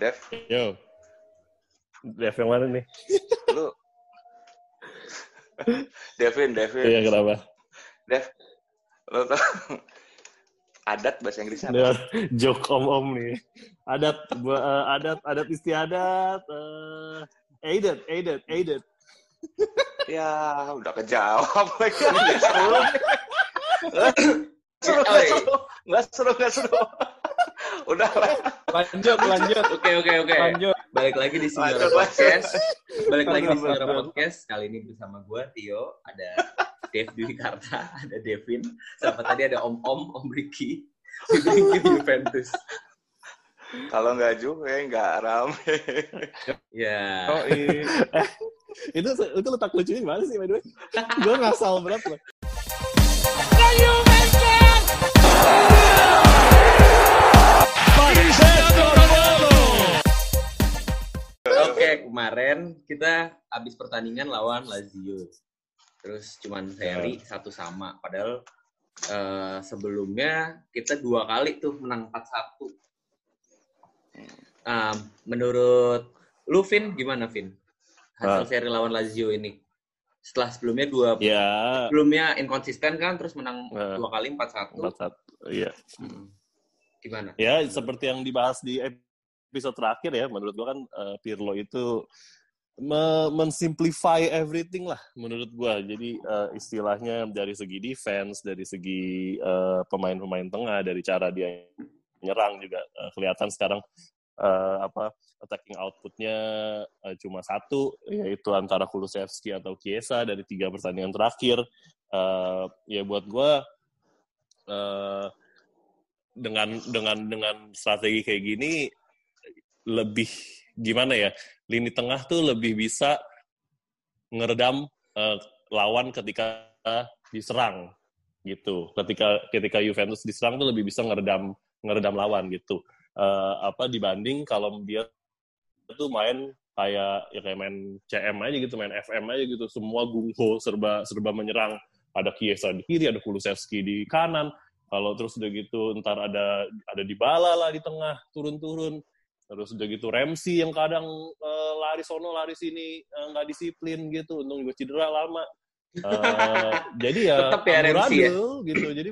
Dev, Yo. Dev yang mana nih? lu Devin, Devin. Iya, kenapa? Dev, lu tau adat bahasa Inggrisnya apa? Dia joke om-om nih. Adat, eh, adat, adat istiadat. Uh, aided, aided, aided. Ya, udah kejawab lagi. Nggak seru. Nggak seru, nggak seru. Udah lah. Lanjut, lanjut, Oke oke oke. lanjut. Balik lagi di Sinyora Lanjut, Podcast. Balik lagi di Sinyora betul. Podcast. Kali ini bersama gue Tio, ada Dev Dwi Karta, ada Devin, sama tadi ada Om Om, Om Ricky. You Juventus. Kalau nggak juga, nggak rame. Ya. Oh, iya. Eh, itu itu letak lucunya gimana sih, by the way? Gue ngasal berat loh. Kemarin kita habis pertandingan lawan Lazio. Terus cuman seri satu sama. Padahal eh, sebelumnya kita dua kali tuh menang 4-1. Um, menurut lu, Vin, gimana, Vin? Hasil Ah. seri lawan Lazio ini. Setelah sebelumnya dua Ya, sebelumnya inkonsisten kan, terus menang Ah. dua kali 4-1. empat satu. Iya. Hmm. Gimana? Ya, seperti yang dibahas di episode terakhir ya, menurut gua kan eh, Pirlo itu me- mensimplify everything lah menurut gua. Jadi eh, istilahnya dari segi defense, dari segi eh, pemain-pemain tengah, dari cara dia nyerang juga eh, kelihatan sekarang eh, apa attacking outputnya eh, cuma satu, yaitu antara Kulusevski atau Chiesa dari tiga pertandingan terakhir. Eh, ya buat gua eh, dengan dengan dengan strategi kayak gini lebih gimana ya lini tengah tuh lebih bisa ngeredam eh, lawan ketika diserang gitu. Ketika ketika Juventus diserang tuh lebih bisa ngeredam ngeredam lawan gitu. Eh, apa dibanding kalau dia tuh main kayak ya kayak main CM aja gitu main FM aja gitu. Semua gungho serba serba menyerang. Ada Chiesa di kiri ada Kulusevski di kanan. Kalau terus udah gitu ntar ada ada di bala lah di tengah turun-turun terus udah gitu Ramsey yang kadang eh, lari sono lari sini eh, nggak disiplin gitu. Untung juga cedera lama. Eh, jadi ya Tetep ya Ramsey ya? amburadul gitu. Jadi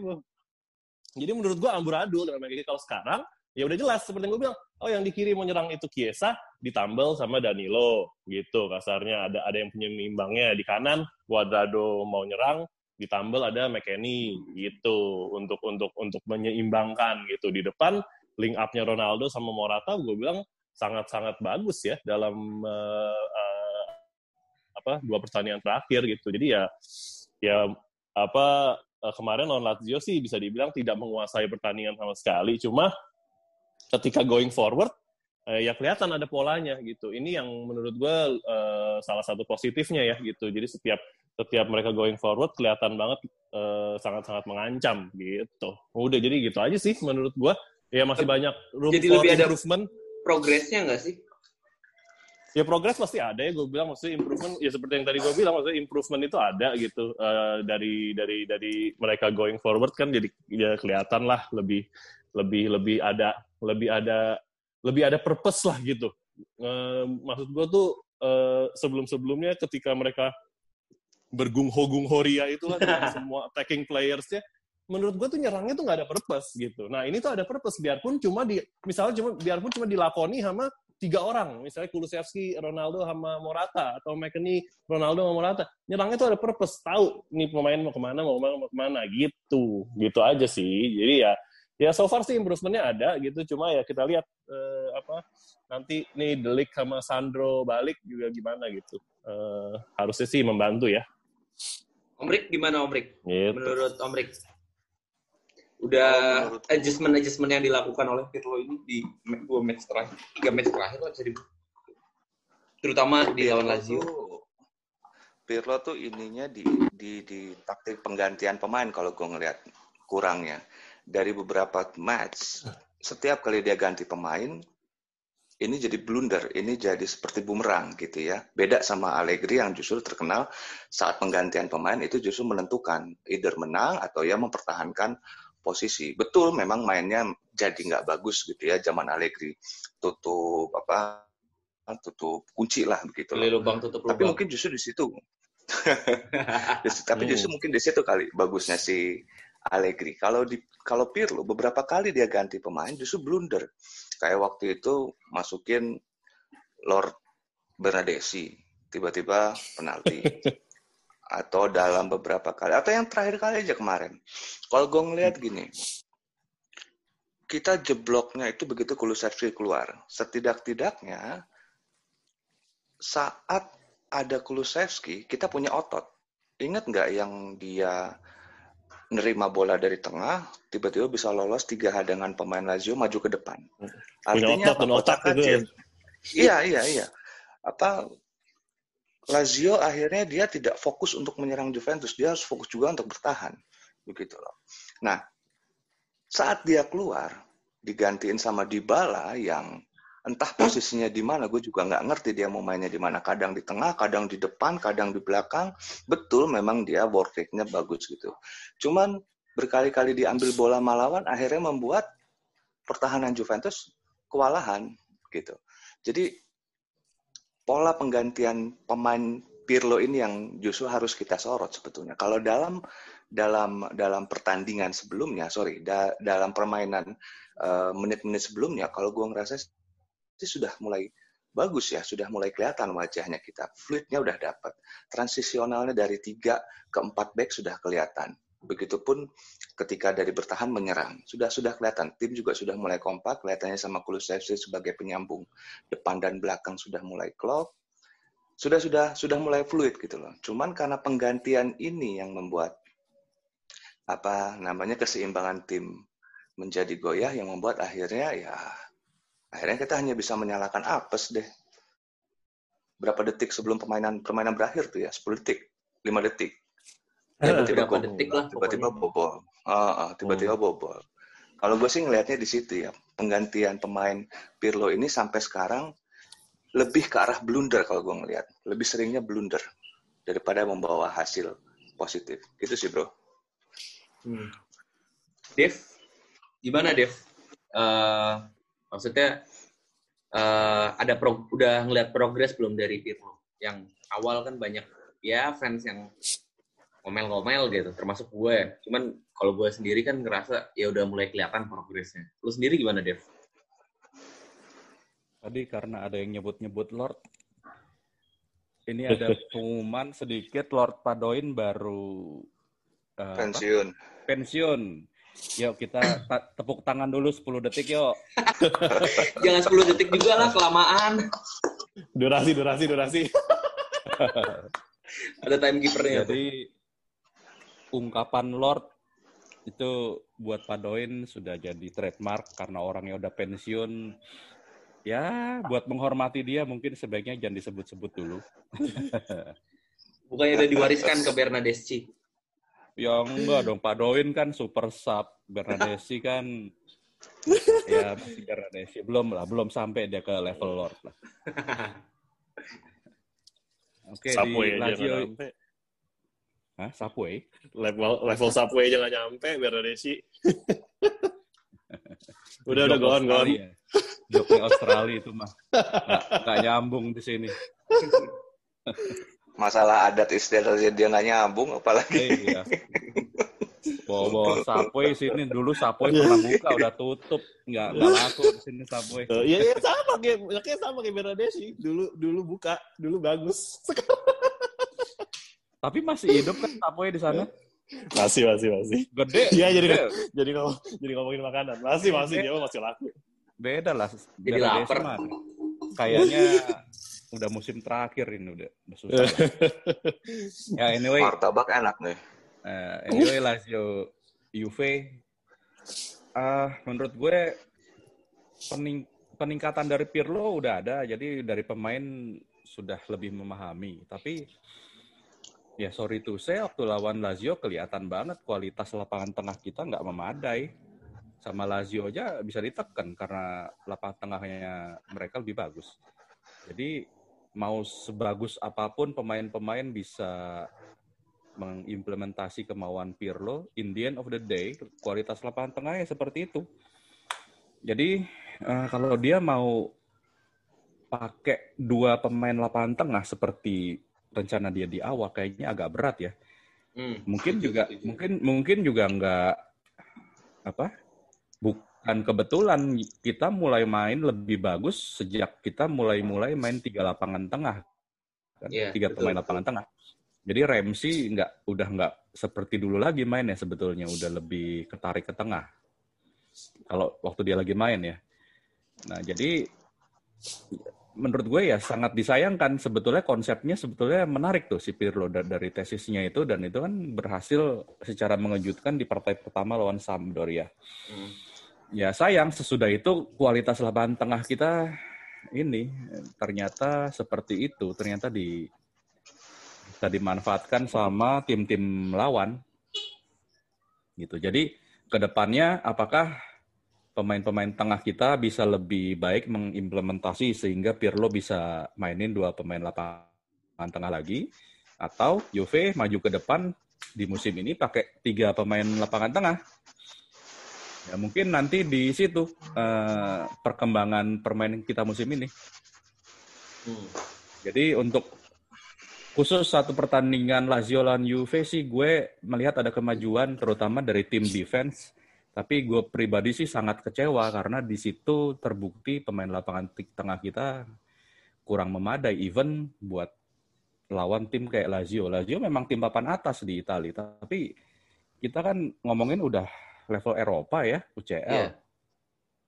jadi menurut gua amburadul dengan kayak kalau sekarang ya udah jelas seperti yang gue bilang. Oh yang di kiri mau nyerang itu Chiesa ditambal sama Danilo gitu kasarnya. Ada ada yang punya imbangnya di kanan Cuadrado mau nyerang ditambal ada McKennie gitu. Untuk untuk untuk menyeimbangkan gitu di depan link up-nya Ronaldo sama Morata gue bilang sangat-sangat bagus ya dalam eh, eh, apa dua pertandingan terakhir gitu. Jadi ya ya apa eh, kemarin lawan Lazio sih bisa dibilang tidak menguasai pertandingan sama sekali. Cuma ketika going forward eh, ya kelihatan ada polanya gitu. Ini yang menurut gue eh, salah satu positifnya ya gitu. Jadi setiap setiap mereka going forward kelihatan banget sangat-sangat mengancam gitu. Udah jadi gitu aja sih menurut gue ya masih banyak. Room Jadi for lebih ada- improvement. Progresnya nggak sih? ya progres pasti ada ya gue bilang. Maksudnya improvement ya seperti yang tadi gue bilang maksudnya improvement itu ada gitu. Eh, dari dari dari mereka going forward kan jadi ya kelihatan lah lebih lebih lebih ada lebih ada lebih ada purpose lah gitu. Eh, maksud gue tuh eh, sebelum sebelumnya ketika mereka bergungho gungho ria itu dengan semua attacking playersnya menurut gue tuh nyerangnya tuh nggak ada purpose gitu nah ini tuh ada purpose biarpun cuma di misalnya cuma biarpun cuma dilakoni sama tiga orang, misalnya Kulusevski, Ronaldo sama Morata atau McKennie, Ronaldo sama Morata. Nyerangnya tuh ada purpose, tahu nih pemain mau ke mana, mau ke mana, mau ke mana, gitu. Gitu aja sih. Jadi ya ya so far sih improvementnya ada gitu, cuma ya kita lihat eh, apa nanti nih Delik sama Sandro balik juga gimana gitu. Eh, harusnya sih membantu ya. Om Rik gimana Om Rik? Gitu. Menurut Om Rik? Udah Kalau menurut- adjustment-adjustment yang dilakukan oleh Pirlo ini di dua match terakhir, tiga match terakhir lah dibilang. Terutama di lawan Pirlo Lazio. Pirlo tuh ininya di di di taktik penggantian pemain kalau gue ngeliat kurangnya dari beberapa match setiap kali dia ganti pemain ini jadi blunder ini jadi seperti bumerang gitu ya beda sama Allegri yang justru terkenal saat penggantian pemain itu justru menentukan either menang atau ya mempertahankan posisi. Betul memang mainnya jadi nggak bagus gitu ya zaman Allegri. Tutup apa tutup kunci lah begitu lubang tutup lubang. tapi mungkin justru di situ. Tapi justru mungkin di situ kali bagusnya si Allegri. Kalau di kalau Pirlo beberapa kali dia ganti pemain justru blunder. Kayak waktu itu masukin Lord Bernadesi tiba-tiba penalti atau dalam beberapa kali. Atau yang terakhir kali aja kemarin. Kalau gue ngeliat gini kita jebloknya itu begitu Kulusevski keluar. Setidak-tidaknya saat ada Kulusevski kita punya otot. Ingat nggak yang dia nerima bola dari tengah tiba-tiba bisa lolos tiga hadangan pemain Lazio maju ke depan? Artinya otot dan otak itu ya. iya iya iya. Apa Lazio akhirnya dia tidak fokus untuk menyerang Juventus, dia harus fokus juga untuk bertahan. Begitu loh. Nah, saat dia keluar, digantiin sama Dybala yang entah posisinya di mana, gue juga nggak ngerti dia mau mainnya di mana. Kadang di tengah, kadang di depan, kadang di belakang. Betul, memang dia work rate-nya bagus gitu. Cuman berkali-kali diambil bola malawan, akhirnya membuat pertahanan Juventus kewalahan gitu. Jadi pola penggantian pemain Pirlo ini yang justru harus kita sorot sebetulnya. Kalau dalam dalam dalam pertandingan sebelumnya, sorry, da, dalam permainan menit menit-menit sebelumnya, kalau gue ngerasa sih sudah mulai bagus ya, sudah mulai kelihatan wajahnya kita. Fluidnya udah dapat. Transisionalnya dari tiga ke empat back sudah kelihatan. Begitupun ketika dari bertahan menyerang. Sudah sudah kelihatan. Tim juga sudah mulai kompak. Kelihatannya sama Kulusevski sebagai penyambung. Depan dan belakang sudah mulai klop. Sudah sudah sudah mulai fluid gitu loh. Cuman karena penggantian ini yang membuat apa namanya keseimbangan tim menjadi goyah yang membuat akhirnya ya akhirnya kita hanya bisa menyalakan apes deh. Berapa detik sebelum permainan permainan berakhir tuh ya? 10 detik, 5 detik tiba-tiba Berapa detik lah tiba-tiba bobol uh, uh, tiba-tiba Hmm. bobol kalau gue sih ngelihatnya di situ ya penggantian pemain Pirlo ini sampai sekarang lebih ke arah blunder kalau gue ngelihat lebih seringnya blunder daripada membawa hasil positif itu sih bro Hmm. Dev, gimana Dev? Eh, maksudnya eh, ada pro, udah ngeliat progres belum dari Pirlo? Yang awal kan banyak ya fans yang ngomel-ngomel gitu, termasuk gue. Cuman kalau gue sendiri kan ngerasa ya udah mulai kelihatan progresnya. Lu sendiri gimana Dev? Tadi karena ada yang nyebut-nyebut Lord, ini ada pengumuman sedikit Lord Padoin baru eh, apa? pensiun pensiun. Yuk kita ta- tepuk tangan dulu 10 detik yuk. Jangan 10 detik juga lah, kelamaan. Durasi, durasi, durasi. Ada timekeepernya. tuh. Jadi ungkapan Lord itu buat Padoin sudah jadi trademark karena orangnya udah pensiun. Ya, buat menghormati dia mungkin sebaiknya jangan disebut-sebut dulu. Bukannya udah diwariskan ke Bernadeschi. Ya enggak dong, Pak Doin kan super sub, Bernadesi kan ya masih Bernadesi. Belum lah, belum sampai dia ke level Lord lah. Oke, Subway di Lazio. Hah, Subway? Level, level Subway aja nggak nyampe, biar ada sih. udah, udah, Jok go on, go on. Australia. Joknya Australia itu mah. Nggak, nggak nyambung di sini. masalah adat istiadat dia nggak nyambung apalagi Eh, iya. Bawa-bawa Subway sini. Dulu Subway pernah buka, udah tutup. Nggak, nggak laku di sini Subway. Iya, iya sama kayak, kayak sama kayak Bernadesi. Dulu, dulu buka, dulu bagus. Tapi masih hidup kan Subway di sana? Masih, masih, masih. Gede. Iya, jadi gede. jadi ngomong, jadi ngomongin makanan. Masih, masih dia masih laku. beda lah. Jadi lapar. mah Kayaknya udah musim terakhir ini udah, udah susah. ya anyway, martabak enak nih eh, anyway Lazio Juve, ah menurut gue pening- peningkatan dari Pirlo udah ada, jadi dari pemain sudah lebih memahami. Tapi ya sorry to say waktu lawan Lazio kelihatan banget kualitas lapangan tengah kita nggak memadai. Sama Lazio aja bisa ditekan karena lapangan tengahnya mereka lebih bagus. Jadi mau sebagus apa pun pemain-pemain bisa mengimplementasi kemauan Pirlo, in the end of the day kualitas lapangan tengahnya seperti itu. Jadi uh, kalau dia mau pakai dua pemain lapangan tengah seperti rencana dia di awal kayaknya agak berat ya. Hmm. Mungkin juga mungkin mungkin juga nggak apa bukan kebetulan kita mulai main lebih bagus sejak kita mulai-mulai main tiga lapangan tengah kan yeah, tiga betul, pemain lapangan tengah. Jadi Ramsey nggak udah nggak seperti dulu lagi main ya sebetulnya udah lebih ketarik ke tengah. Kalau waktu dia lagi main ya. Nah jadi menurut gue ya sangat disayangkan sebetulnya konsepnya sebetulnya menarik tuh si Pirlo dari tesisnya itu dan itu kan berhasil secara mengejutkan di partai pertama lawan Sampdoria. Hmm. Ya sayang sesudah itu kualitas lapangan tengah kita ini ternyata seperti itu ternyata di bisa dimanfaatkan sama tim-tim lawan gitu. Jadi ke depannya apakah pemain-pemain tengah kita bisa lebih baik mengimplementasi sehingga Pirlo bisa mainin dua pemain lapangan tengah lagi atau Juve maju ke depan di musim ini pakai tiga pemain lapangan tengah. Ya mungkin nanti di situ uh, perkembangan permainan kita musim ini. Hmm. Jadi untuk khusus satu pertandingan Lazio lawan Juve sih gue melihat ada kemajuan terutama dari tim defense tapi gue pribadi sih sangat kecewa karena di situ terbukti pemain lapangan tengah kita kurang memadai. Even buat lawan tim kayak Lazio. Lazio memang tim papan atas di Italia. Tapi kita kan ngomongin udah level Eropa ya, UCL. Yeah.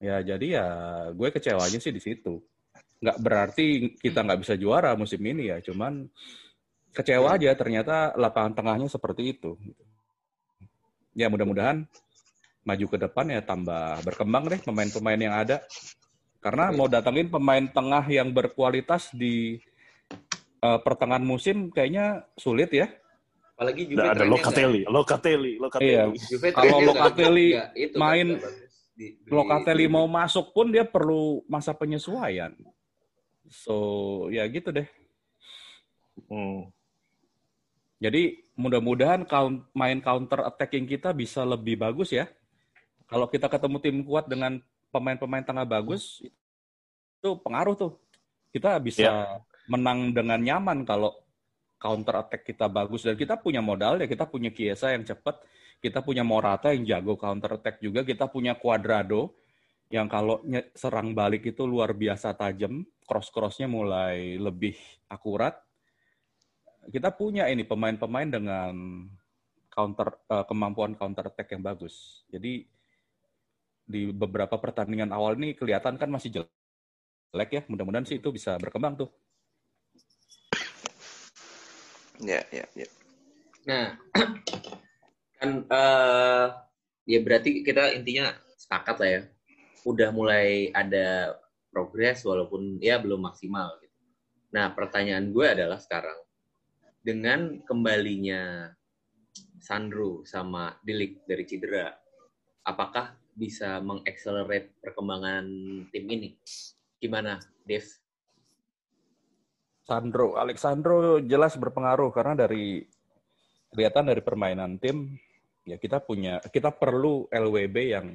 Ya jadi ya gue kecewanya sih di situ. Nggak berarti kita nggak bisa juara musim ini ya. Cuman kecewa aja ternyata lapangan tengahnya seperti itu. Ya mudah-mudahan maju ke depan ya tambah berkembang deh pemain-pemain yang ada. Karena mau datangin pemain tengah yang berkualitas di uh, pertengahan musim kayaknya sulit ya. Apalagi Juve ada Locatelli, Locatelli, Locatelli. Iya. Kalau Locatelli main Locatelli mau masuk pun dia perlu masa penyesuaian. So, ya gitu deh. Hmm. Jadi mudah-mudahan main counter attacking kita bisa lebih bagus ya. Kalau kita ketemu tim kuat dengan pemain-pemain tengah bagus, itu pengaruh tuh. Kita bisa yeah. menang dengan nyaman kalau counter attack kita bagus dan kita punya modal ya kita punya Kiesa yang cepat, kita punya Morata yang jago counter attack juga, kita punya Cuadrado yang kalau serang balik itu luar biasa tajam, cross-crossnya mulai lebih akurat. Kita punya ini pemain-pemain dengan counter uh, kemampuan counter attack yang bagus. Jadi di beberapa pertandingan awal ini kelihatan kan masih jelek ya. Mudah-mudahan sih itu bisa berkembang tuh. Ya, ya, ya. Nah, kan uh, ya berarti kita intinya sepakat lah ya. Udah mulai ada progres walaupun ya belum maksimal. Gitu. Nah, pertanyaan gue adalah sekarang dengan kembalinya Sandro sama Dilik dari cedera, apakah bisa mengaccelerate perkembangan tim ini. Gimana, Dev? Sandro, Alexandro jelas berpengaruh karena dari kelihatan dari permainan tim ya kita punya kita perlu LWB yang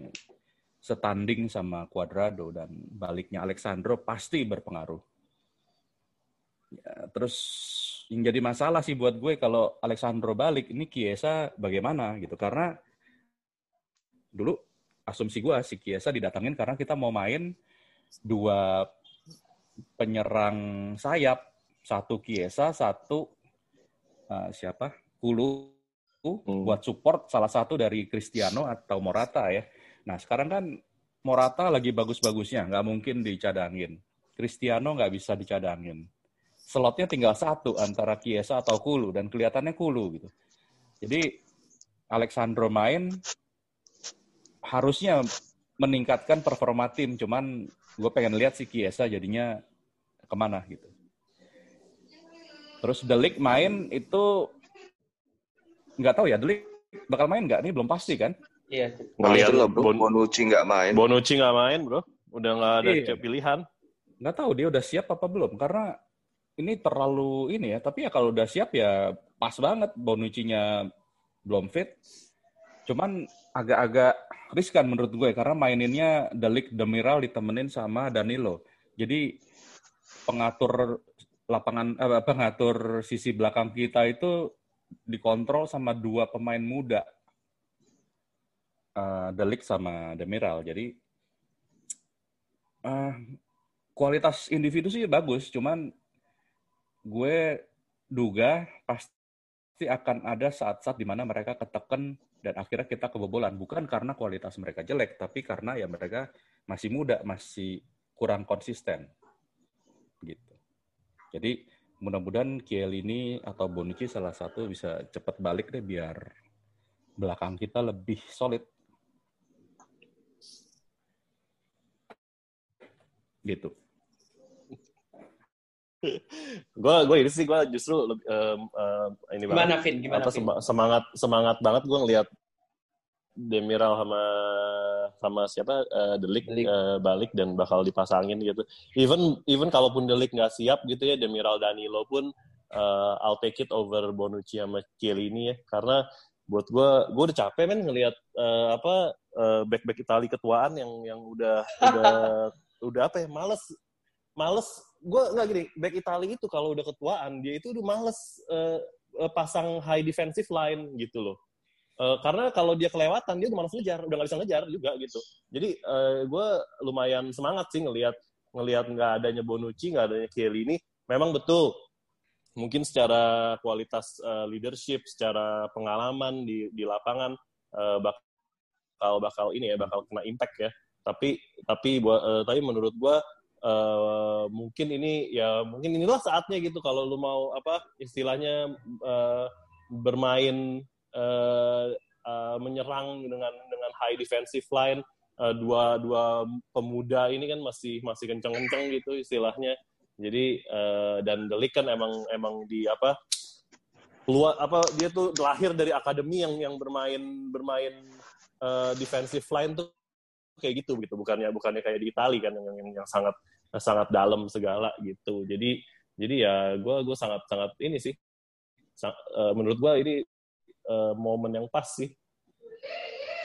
setanding sama Cuadrado dan baliknya Alexandro pasti berpengaruh. Ya, terus yang jadi masalah sih buat gue kalau Alexandro balik ini Kiesa bagaimana gitu karena dulu asumsi gue si Kiesa didatangin karena kita mau main dua penyerang sayap. Satu Kiesa satu uh, siapa? Kulu hmm. buat support salah satu dari Cristiano atau Morata ya. Nah sekarang kan Morata lagi bagus-bagusnya nggak mungkin dicadangin. Cristiano nggak bisa dicadangin. Slotnya tinggal satu antara Kiesa atau Kulu dan kelihatannya Kulu gitu. Jadi Alexandro main harusnya meningkatkan performa tim, cuman gue pengen lihat si Kiesa jadinya ke mana gitu. Terus Delik main itu nggak tahu ya Delik bakal main nggak nih belum pasti kan? Iya. Ngeliat loh bro, Bonucci nggak main. Bonucci nggak main bro, udah nggak ada iya. pilihan. Nggak tahu dia udah siap apa belum karena ini terlalu ini ya. Tapi ya kalau udah siap ya pas banget Bonucci-nya belum fit. Cuman agak-agak riskan menurut gue karena maininnya Delik Demiral ditemenin sama Danilo. Jadi pengatur lapangan eh, pengatur sisi belakang kita itu dikontrol sama dua pemain muda. Uh, Delik sama Demiral. Jadi uh, kualitas individu sih bagus, cuman gue duga pasti akan ada saat-saat di mana mereka ketekan dan akhirnya kita kebobolan bukan karena kualitas mereka jelek tapi karena ya mereka masih muda masih kurang konsisten. Gitu. Jadi mudah-mudahan Kiel ini atau Bonucci salah satu bisa cepat balik deh biar belakang kita lebih solid. Gitu gue gue ini sih gue justru um, um, ini gimana Vin gimana apa, Vin? semangat semangat banget gue ngelihat Demiral sama sama siapa uh, Delik, Delik. Uh, balik dan bakal dipasangin gitu. Even even kalaupun Delik nggak siap gitu ya Demiral Danilo pun uh, I'll take it over Bonucci sama ini ya karena buat gue gue udah capek men ngelihat uh, apa uh, back back Itali ketuaan yang yang udah udah udah apa ya males males. Gue nggak gini back Italia itu kalau udah ketuaan dia itu udah males uh, pasang high defensive line gitu loh. Uh, karena kalau dia kelewatan dia udah males ngejar udah nggak bisa ngejar juga gitu. Jadi uh, gue lumayan semangat sih ngelihat ngelihat nggak adanya Bonucci nggak adanya ini memang betul mungkin secara kualitas uh, leadership secara pengalaman di di lapangan uh, bakal bakal ini ya bakal kena impact ya. Tapi tapi uh, tapi menurut gue uh, mungkin ini ya mungkin inilah saatnya gitu kalau lu mau apa istilahnya uh, bermain uh, uh, menyerang dengan dengan high defensive line uh, dua dua pemuda ini kan masih masih kenceng-kenceng gitu istilahnya. Jadi uh, dan Delik kan emang emang di apa keluar apa dia tuh lahir dari akademi yang yang bermain bermain uh, defensive line tuh kayak gitu gitu bukannya bukannya kayak di Italia kan yang, yang yang sangat sangat dalam segala gitu jadi jadi ya gue gue sangat sangat ini sih Sa uh, menurut gue ini uh, momen yang pas sih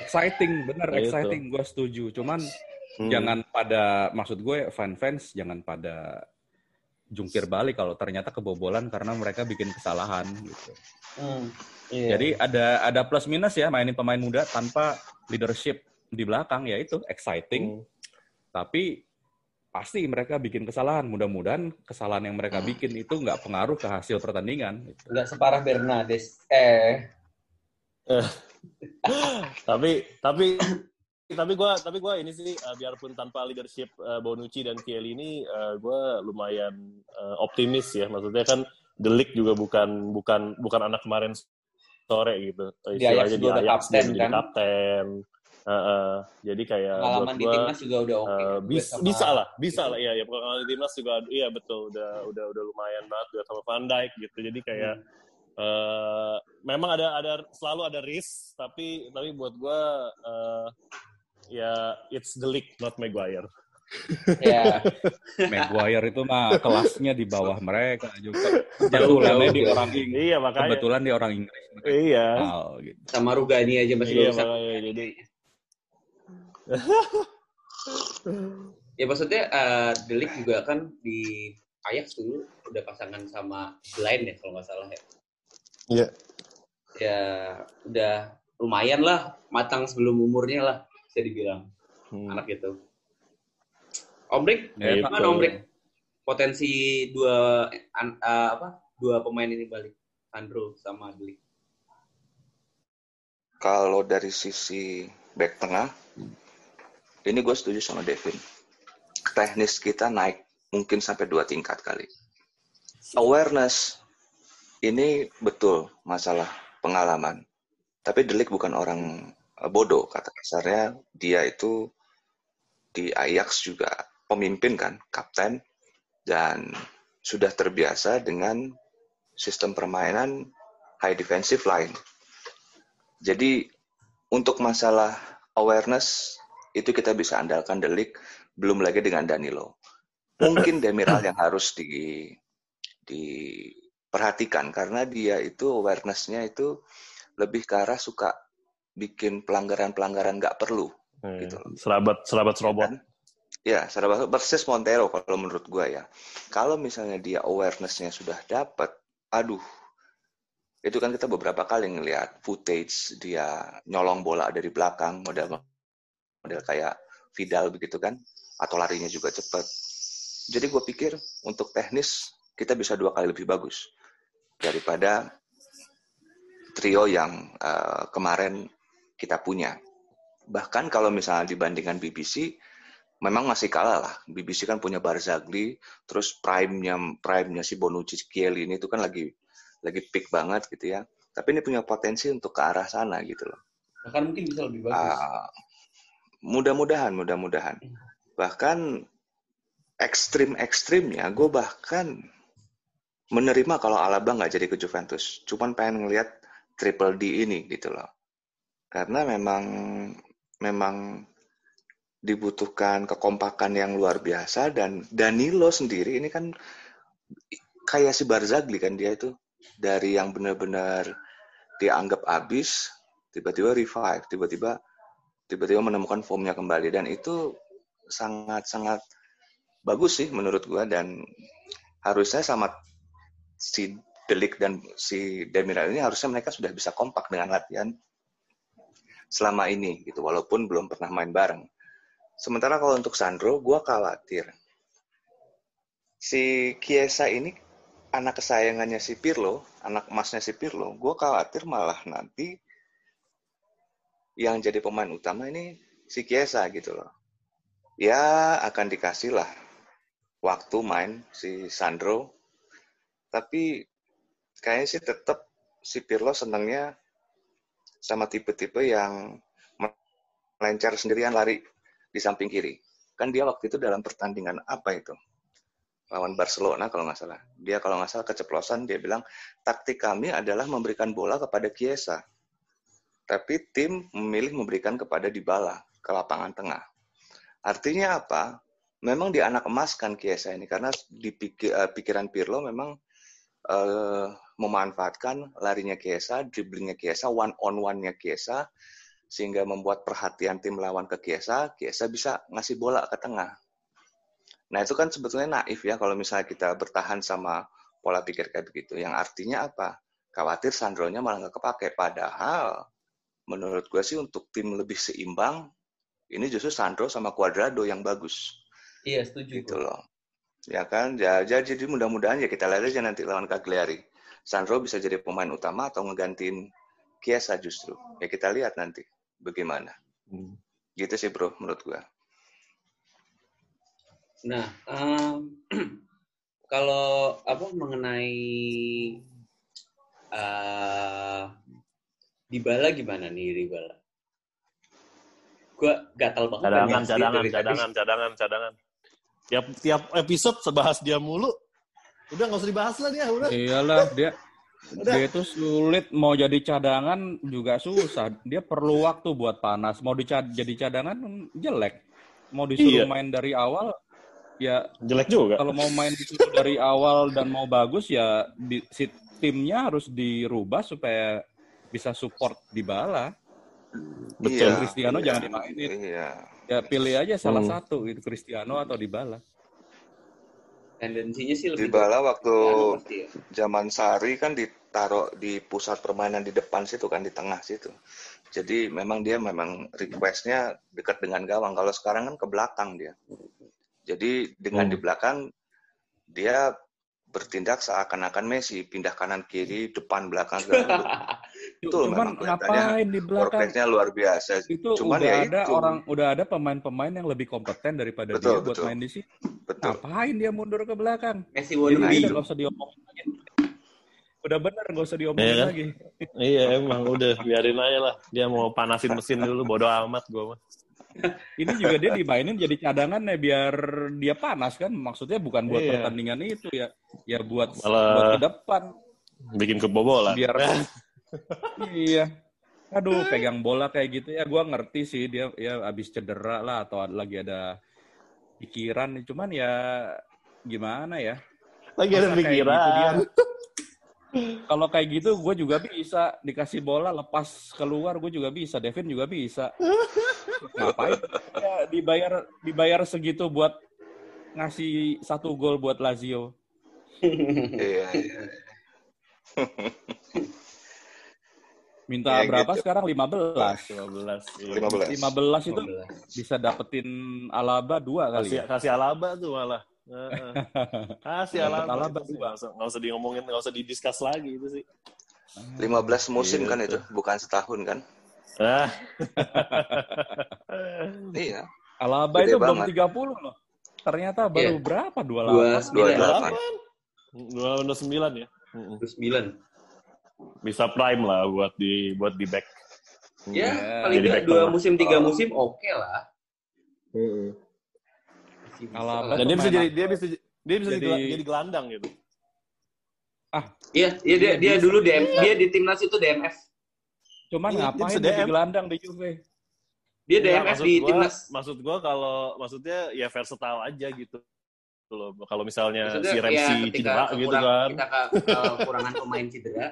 exciting bener nah, exciting gue setuju cuman hmm. jangan pada maksud gue fan fans jangan pada jungkir balik kalau ternyata kebobolan karena mereka bikin kesalahan gitu. Hmm, iya. Jadi ada ada plus minus ya mainin pemain muda tanpa leadership di belakang ya itu exciting. Hmm. Tapi pasti mereka bikin kesalahan. Mudah-mudahan kesalahan yang mereka bikin itu nggak pengaruh ke hasil pertandingan. Gitu. Nggak separah Bernades. Eh. tapi tapi tapi gue tapi gue ini sih uh, biarpun tanpa leadership uh, Bonucci dan Kiel ini uh, gue lumayan uh, optimis ya maksudnya kan Delik juga bukan bukan bukan anak kemarin sore gitu istilahnya dia, dia kapten kan kapten Uh, uh, jadi kayak pengalaman di timnas juga udah oke. Okay, uh, bis, bisa lah, bisa gitu. lah. Iya, ya pengalaman di timnas juga, iya betul, udah udah udah lumayan banget udah sama Van Dijk gitu. Jadi kayak hmm. uh, memang ada ada selalu ada risk, tapi tapi buat gue uh, ya it's the league not Maguire. Ya. Maguire itu mah kelasnya di bawah mereka juga. Kebetulannya di orang Inggris. Iya, makanya. Kebetulan di orang Inggris. Iya. Oh, gitu. Sama Rugani aja masih iya, makanya, jadi ya maksudnya uh, Delik juga kan di Ajax dulu udah pasangan sama Blind ya kalau nggak salah ya. Iya. Yeah. Ya udah lumayan lah matang sebelum umurnya lah bisa dibilang hmm. anak itu. Omrik, ya, gimana Omrik? Potensi dua uh, apa? Dua pemain ini balik, Andrew sama Delik. Kalau dari sisi back tengah, ini gue setuju sama Devin. Teknis kita naik mungkin sampai dua tingkat kali. Awareness ini betul masalah pengalaman. Tapi Delik bukan orang eh, bodoh kata kasarnya. Dia itu di Ajax juga pemimpin kan, kapten dan sudah terbiasa dengan sistem permainan high defensive line. Jadi untuk masalah awareness itu kita bisa andalkan Delik, belum lagi dengan Danilo. Mungkin Demiral yang harus di diperhatikan karena dia itu awareness-nya itu lebih ke arah suka bikin pelanggaran-pelanggaran nggak perlu. Hmm, Gitu. Serabat serabat serobot. Kan? Ya, Sarabasa versus Montero kalau menurut gua ya. Kalau misalnya dia awareness-nya sudah dapat, aduh, itu kan kita beberapa kali ngelihat footage dia nyolong bola dari belakang, model model kayak Vidal begitu kan, atau larinya juga cepat. Jadi gue pikir untuk teknis kita bisa dua kali lebih bagus daripada trio yang uh, kemarin kita punya. Bahkan kalau misalnya dibandingkan BBC, memang masih kalah lah. BBC kan punya Barzagli, terus prime-nya prime-nya si Bonucci, Chiellini ini itu kan lagi lagi peak banget gitu ya. Tapi ini punya potensi untuk ke arah sana gitu loh. Bahkan mungkin bisa lebih bagus. Uh, mudah-mudahan, mudah-mudahan. Bahkan ekstrim-ekstrimnya, gue bahkan menerima kalau Alaba nggak jadi ke Juventus. Cuman pengen ngelihat triple D ini gitu loh. Karena memang memang dibutuhkan kekompakan yang luar biasa dan Danilo sendiri ini kan kayak si Barzagli kan dia itu dari yang benar-benar dianggap habis tiba-tiba revive tiba-tiba tiba-tiba menemukan formnya kembali. Dan itu sangat-sangat bagus sih menurut gua. Dan harusnya sama si Delik dan si Demiral ini harusnya mereka sudah bisa kompak dengan latihan selama ini gitu walaupun belum pernah main bareng. Sementara kalau untuk Sandro, gue khawatir. Si Kiesa ini anak kesayangannya si Pirlo, anak emasnya si Pirlo, gue khawatir malah nanti yang jadi pemain utama ini si Kiesa gitu loh. Ya akan dikasih lah waktu main si Sandro, tapi kayaknya sih tetap si Pirlo senangnya sama tipe-tipe yang melencar sendirian lari di samping kiri. Kan dia waktu itu dalam pertandingan apa itu? Lawan Barcelona kalau nggak salah. Dia kalau nggak salah keceplosan, dia bilang, taktik kami adalah memberikan bola kepada Kiesa. Tapi tim memilih memberikan kepada Dybala ke lapangan tengah. Artinya apa? Memang dia anak emas kan Kiesa ini. Karena di uh, pikiran Pirlo memang uh, memanfaatkan larinya Kiesa, dribblingnya Kiesa, one on one-nya Kiesa, sehingga membuat perhatian tim lawan ke Kiesa, Kiesa bisa ngasih bola ke tengah. Nah itu kan sebetulnya naif ya kalau misalnya kita bertahan sama pola pikir kayak begitu. Yang artinya apa? Khawatir Sandronya malah nggak kepake. Padahal menurut gue sih untuk tim lebih seimbang, ini justru Sandro sama Cuadrado yang bagus. Iya setuju. Gitu loh. Ya kan, ya, jadi mudah-mudahan ya kita lihat aja nanti lawan Cagliari. Sandro bisa jadi pemain utama atau ngegantiin Kiesa justru. Ya kita lihat nanti bagaimana. Hmm. Gitu sih bro, menurut gua. Nah, um, kalau apa mengenai uh, Dybala gimana nih Dybala? Gua gatal banget. Cadangan, cadangan, cadangan, cadangan, cadangan. Tiap tiap episode sebahas dia mulu. Udah nggak usah dibahas lah dia, udah. Iyalah dia Udah. Dia itu sulit mau jadi cadangan juga susah. Dia perlu waktu buat panas. Mau dicad jadi cadangan jelek. Mau disuruh iya. main dari awal ya jelek juga. Kalau mau main disuruh dari awal dan mau bagus ya di, si timnya harus dirubah supaya bisa support di bala. Betul. Iya, Cristiano iya, jangan dimainin. Iya. Ya pilih aja salah hmm. satu itu Cristiano atau di bala tendensinya sih lebih di bala waktu ya. zaman Sari kan ditaruh di pusat permainan di depan situ kan di tengah situ jadi memang dia memang requestnya dekat dengan gawang kalau sekarang kan ke belakang dia jadi dengan hmm. di belakang dia bertindak seakan-akan Messi pindah kanan kiri depan belakang itu cuman ngapain di belakang? luar biasa itu cuman udah ya ada itu. orang udah ada pemain-pemain yang lebih kompeten daripada betul, dia buat main di sini ngapain dia mundur ke belakang? Messi wannabe nggak usah diomongin lagi. Udah bener nggak usah diomongin iya, lagi. Iya emang udah biarin aja lah. Dia mau panasin mesin dulu bodo amat gue mah. Ini juga dia dimainin jadi cadangan ya biar dia panas kan? Maksudnya bukan buat iya. pertandingan itu ya. Ya buat Malah buat ke depan. bikin kebobolan. Biar iya. Aduh pegang bola kayak gitu ya. Gue ngerti sih dia ya abis cedera lah atau lagi ada pikiran. Cuman ya gimana ya? Lagi ada pikiran gitu dia, kalau kayak gitu gue juga bisa dikasih bola lepas keluar gue juga bisa. Devin juga bisa. Ngapain ya, dibayar dibayar segitu buat ngasih satu gol buat Lazio? Iya, iya. Minta ya, berapa gitu. sekarang? 15. 15. Iya. 15. 15 itu 15. bisa dapetin Alaba dua kali. Kasih, ya? kasih Alaba tuh malah. kasih Alaba. Alaba dua. Nggak usah, nggak usah nggak usah didiskus lagi itu sih. 15 musim gitu. kan itu, bukan setahun kan? Ah. Iya. Alaba Gede itu banget. belum 30 loh. Ternyata baru yeah. berapa? 28. 28. 29 ya? 29. Bisa prime lah buat di buat di back. Ya, Iya. paling Jadi nggak dua musim, tiga Oh. musim oke lah. Masih bisa Alaba lah. Dan dia bisa jadi dia bisa dia bisa Jadi- jadi, jadi gelandang gitu. Iya, iya dia, dia Bisa. dulu DM, dia di timnas itu DMF. cuman Iya, dia ngapain bisa jadi gelandang di Juve Dia DMF maksud di gua- timnas. Maksud gua kalau maksudnya ya versatile aja gitu. Gitu loh. Kalau misalnya Maksudnya, si Ramsey ya, cedera gitu kan. Kita ke, kekurangan pemain cedera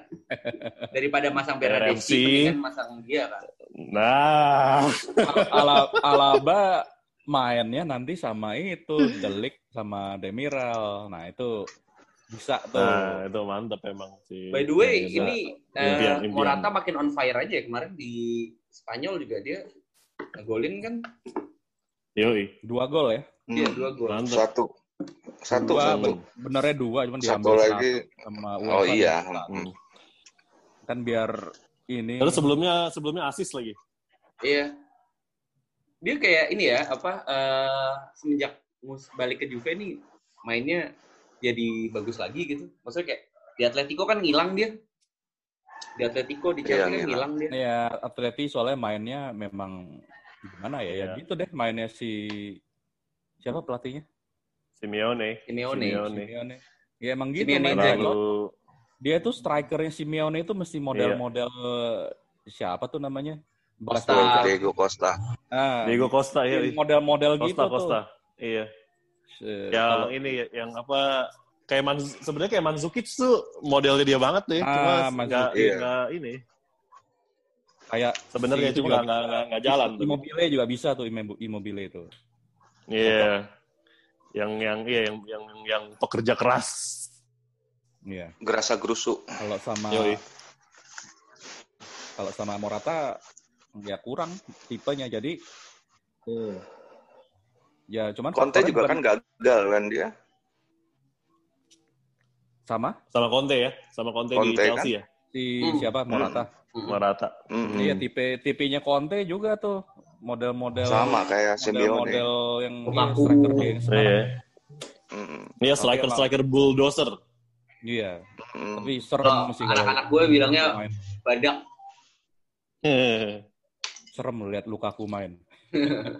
daripada masang Ya, Bernadeschi, masang dia kan. Nah, Ala- Alaba mainnya nanti sama itu Delik sama Demiral nah itu bisa tuh nah itu mantap emang sih. By the way, Bisa. ini eh, Impian, impian. Morata makin on fire aja ya. Kemarin di Spanyol juga dia ngegolin kan. Yoi, dua gol ya Dia Hmm. dua gol. Satu. Satu, dua satu. ben- benernya dua cuman Satu diambil lagi. sama Oh UEFA iya. dan- Hmm. kan biar ini Terus sebelumnya sebelumnya asis lagi. Iya. Dia kayak ini ya, apa eh, semenjak mus balik ke Juve nih mainnya jadi bagus lagi gitu. Maksudnya kayak di Atletico kan ngilang dia. Di Atletico di Iya, Chelsea kan ngilang. dia. ya Atleti soalnya mainnya memang gimana ya ya Iya. gitu deh mainnya si siapa pelatihnya Simeone. Simeone. Simeone. Simeone ya emang gitu Simeone. Lalu dia tuh strikernya Simeone itu mesti model-model siapa tuh namanya Costa. Diego Costa. Ah, Diego Costa ya. model-model gitu Costa tuh Costa. Iya. Se- Yang kalau- ini yang apa kayak Man, sebenarnya kayak Mandzukic tuh modelnya dia banget tuh ya. Ah, Cuma nggak. Iya. ini. kayak Sebenarnya si cuma juga nggak jalan tuh. Immobile juga bisa tuh Immo- Immobile itu. Iya. Yang yang iya yang yang yang pekerja keras. Iya. Gerasa gerusu. Kalau sama Yoi. kalau sama Morata ya kurang tipenya jadi ya cuman Conte juga bukan- kan gagal kan dia. sama Sama Conte ya, sama Conte, di Conte, Chelsea ya. si Hmm. siapa Morata. Mm-mm. Merata. Hmm. Iya tipe tipenya Conte juga tuh model-model Sama kayak Simeone. model yang Lukaku. striker dia yang sekarang. Iya. Iya Tapi striker striker bulldozer. Iya, Hmm. tapi serem Oh, sih anak-anak gue bilangnya main. badak. serem lihat Lukaku main.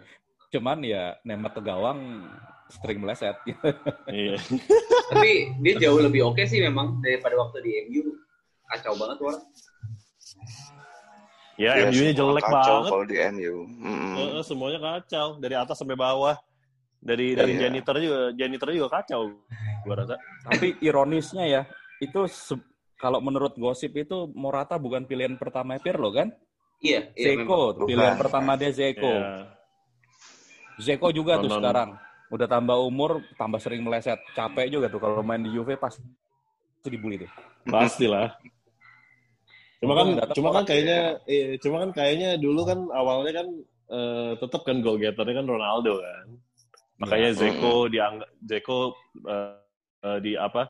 Cuman ya nembak ke gawang string meleset. Iya. Tapi dia jauh lebih oke sih memang daripada waktu di MU. Kacau banget tuh orang. Ya, Ya, MU-nya jelek kacau banget. kalau di MU. Hmm. Heeh, semuanya kacau dari atas sampai bawah. Dari dari Iya. janitor juga, janitor juga kacau gua rasa. Tapi ironisnya ya, itu se- kalau menurut gosip itu Morata bukan pilihan pertama Pirlo kan? Iya, memang. Zeko, pilihan Bukan. pertama dia Zeko. Iya. Zeko juga tuh sekarang. Udah tambah umur, tambah sering meleset. Capek juga tuh kalau main di Juve pasti dibully tuh. Pastilah. Cuma kan cuma kan kayaknya eh, cuma kan kayaknya dulu kan awalnya kan eh, tetap kan goal getternya kan Ronaldo kan. Makanya Iya. Zeko dianggap Zeko eh, eh, di apa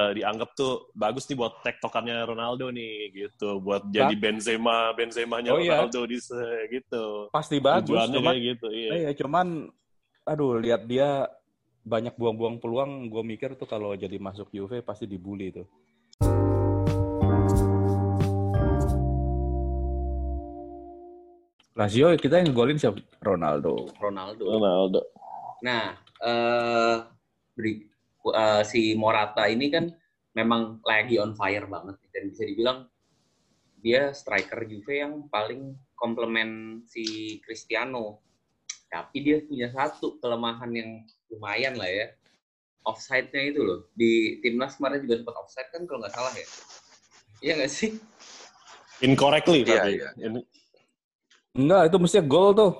eh, dianggap tuh bagus nih buat tektokannya Ronaldo nih gitu buat jadi Benzema Benzemanya Oh, iya. Ronaldo di se- gitu. Pasti bagus, Tujuannya cuman gitu iya. iya, cuman aduh lihat dia banyak buang-buang peluang, gue mikir tuh kalau jadi masuk Juve pasti dibully tuh. Lazio kita yang golin siapa? Ronaldo. Ronaldo. Ronaldo. Nah, eh beri- eh, si Morata ini kan memang lagi on fire banget dan bisa dibilang dia striker Juve yang paling komplement si Cristiano. Tapi dia punya satu kelemahan yang lumayan lah ya. Offside-nya itu loh. Di timnas kemarin juga sempat offside kan kalau nggak salah ya. Iya nggak sih? Incorrectly Iya, tapi. iya. Enggak, itu mestinya gol tuh.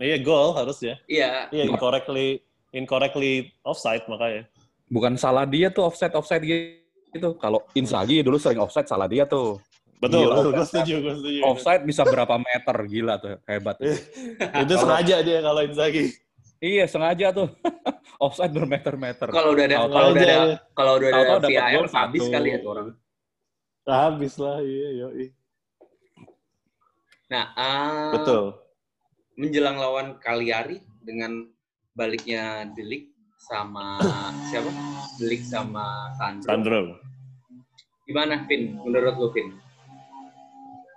Iya gol harusnya. Iya. Iya incorrectly incorrectly offside makanya. Bukan salah dia tuh offside offside gitu. Kalau Inzaghi dulu sering offside salah dia tuh. Betul, Gila. betul. Gue setuju, gue setuju. Offside bisa berapa meter gila tuh, hebat. Itu sengaja dia kalau Inzaghi. Iya, sengaja tuh. offside bermeter-meter. Kalau udah ada kalau udah ada kalau udah ada VAR habis kali ya tuh orang. Habis lah, iya, yoi. Nah, ah, Betul. menjelang lawan Cagliari dengan baliknya Delik sama siapa? Delik sama Sandro. Sandro, Gimana, Vin? Menurut lu, Vin?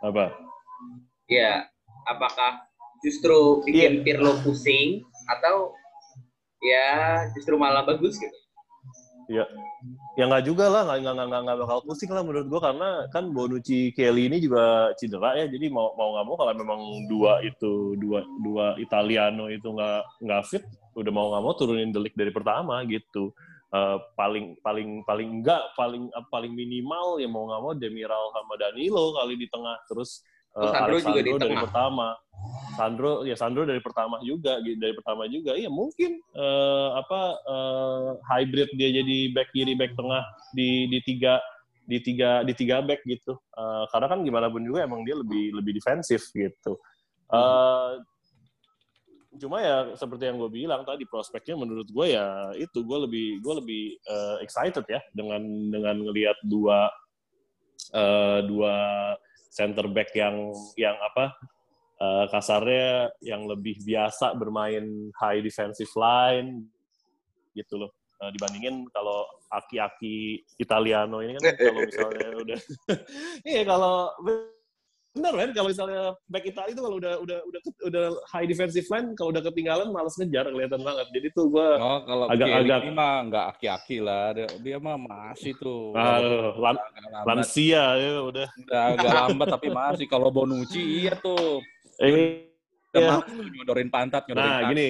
apa? Ya, apakah justru bikin Pirlo pusing atau ya justru malah bagus gitu? Ya, ya nggak juga lah, nggak nggak nggak nggak bakal pusing lah menurut gua karena kan Bonucci Kelly ini juga cedera ya, jadi mau mau nggak mau kalau memang dua itu dua dua Italiano itu nggak nggak fit, udah mau nggak mau turunin delik dari pertama gitu. Eh, paling paling paling enggak paling paling minimal ya mau nggak mau Demiral sama Danilo kali di tengah terus Oh, Sandro juga di dari tengah. pertama. Sandro ya Sandro dari pertama juga dari pertama juga. Ya mungkin eh, apa eh, hybrid dia jadi back kiri back tengah di di tiga di tiga di tiga back gitu. Eh, karena kan gimana pun juga emang dia lebih lebih defensif gitu. Eh, cuma ya seperti yang gue bilang tadi prospeknya menurut gue ya itu gue lebih gue lebih eh, excited ya dengan dengan ngelihat dua eh, dua center back yang yang apa eh, kasarnya yang lebih biasa bermain high defensive line gitu loh. Eh, dibandingin kalau aki-aki Italiano ini kan kalau misalnya udah iya kalau benar kan kalau misalnya back Italia itu kalau udah udah udah udah high defensive line kalau udah ketinggalan malas ngejar kelihatan banget jadi tuh gue Oh, kalau Agak- Kelly agak- ini mah nggak aki-aki lah. Dia, dia mah masih tuh. ah, lan- lansia ya udah Udah agak lambat tapi masih. Kalau Bonucci iya tuh. eh, Udah iya. males tuh nyodorin pantat, nyodorin Nah, kaki. gini,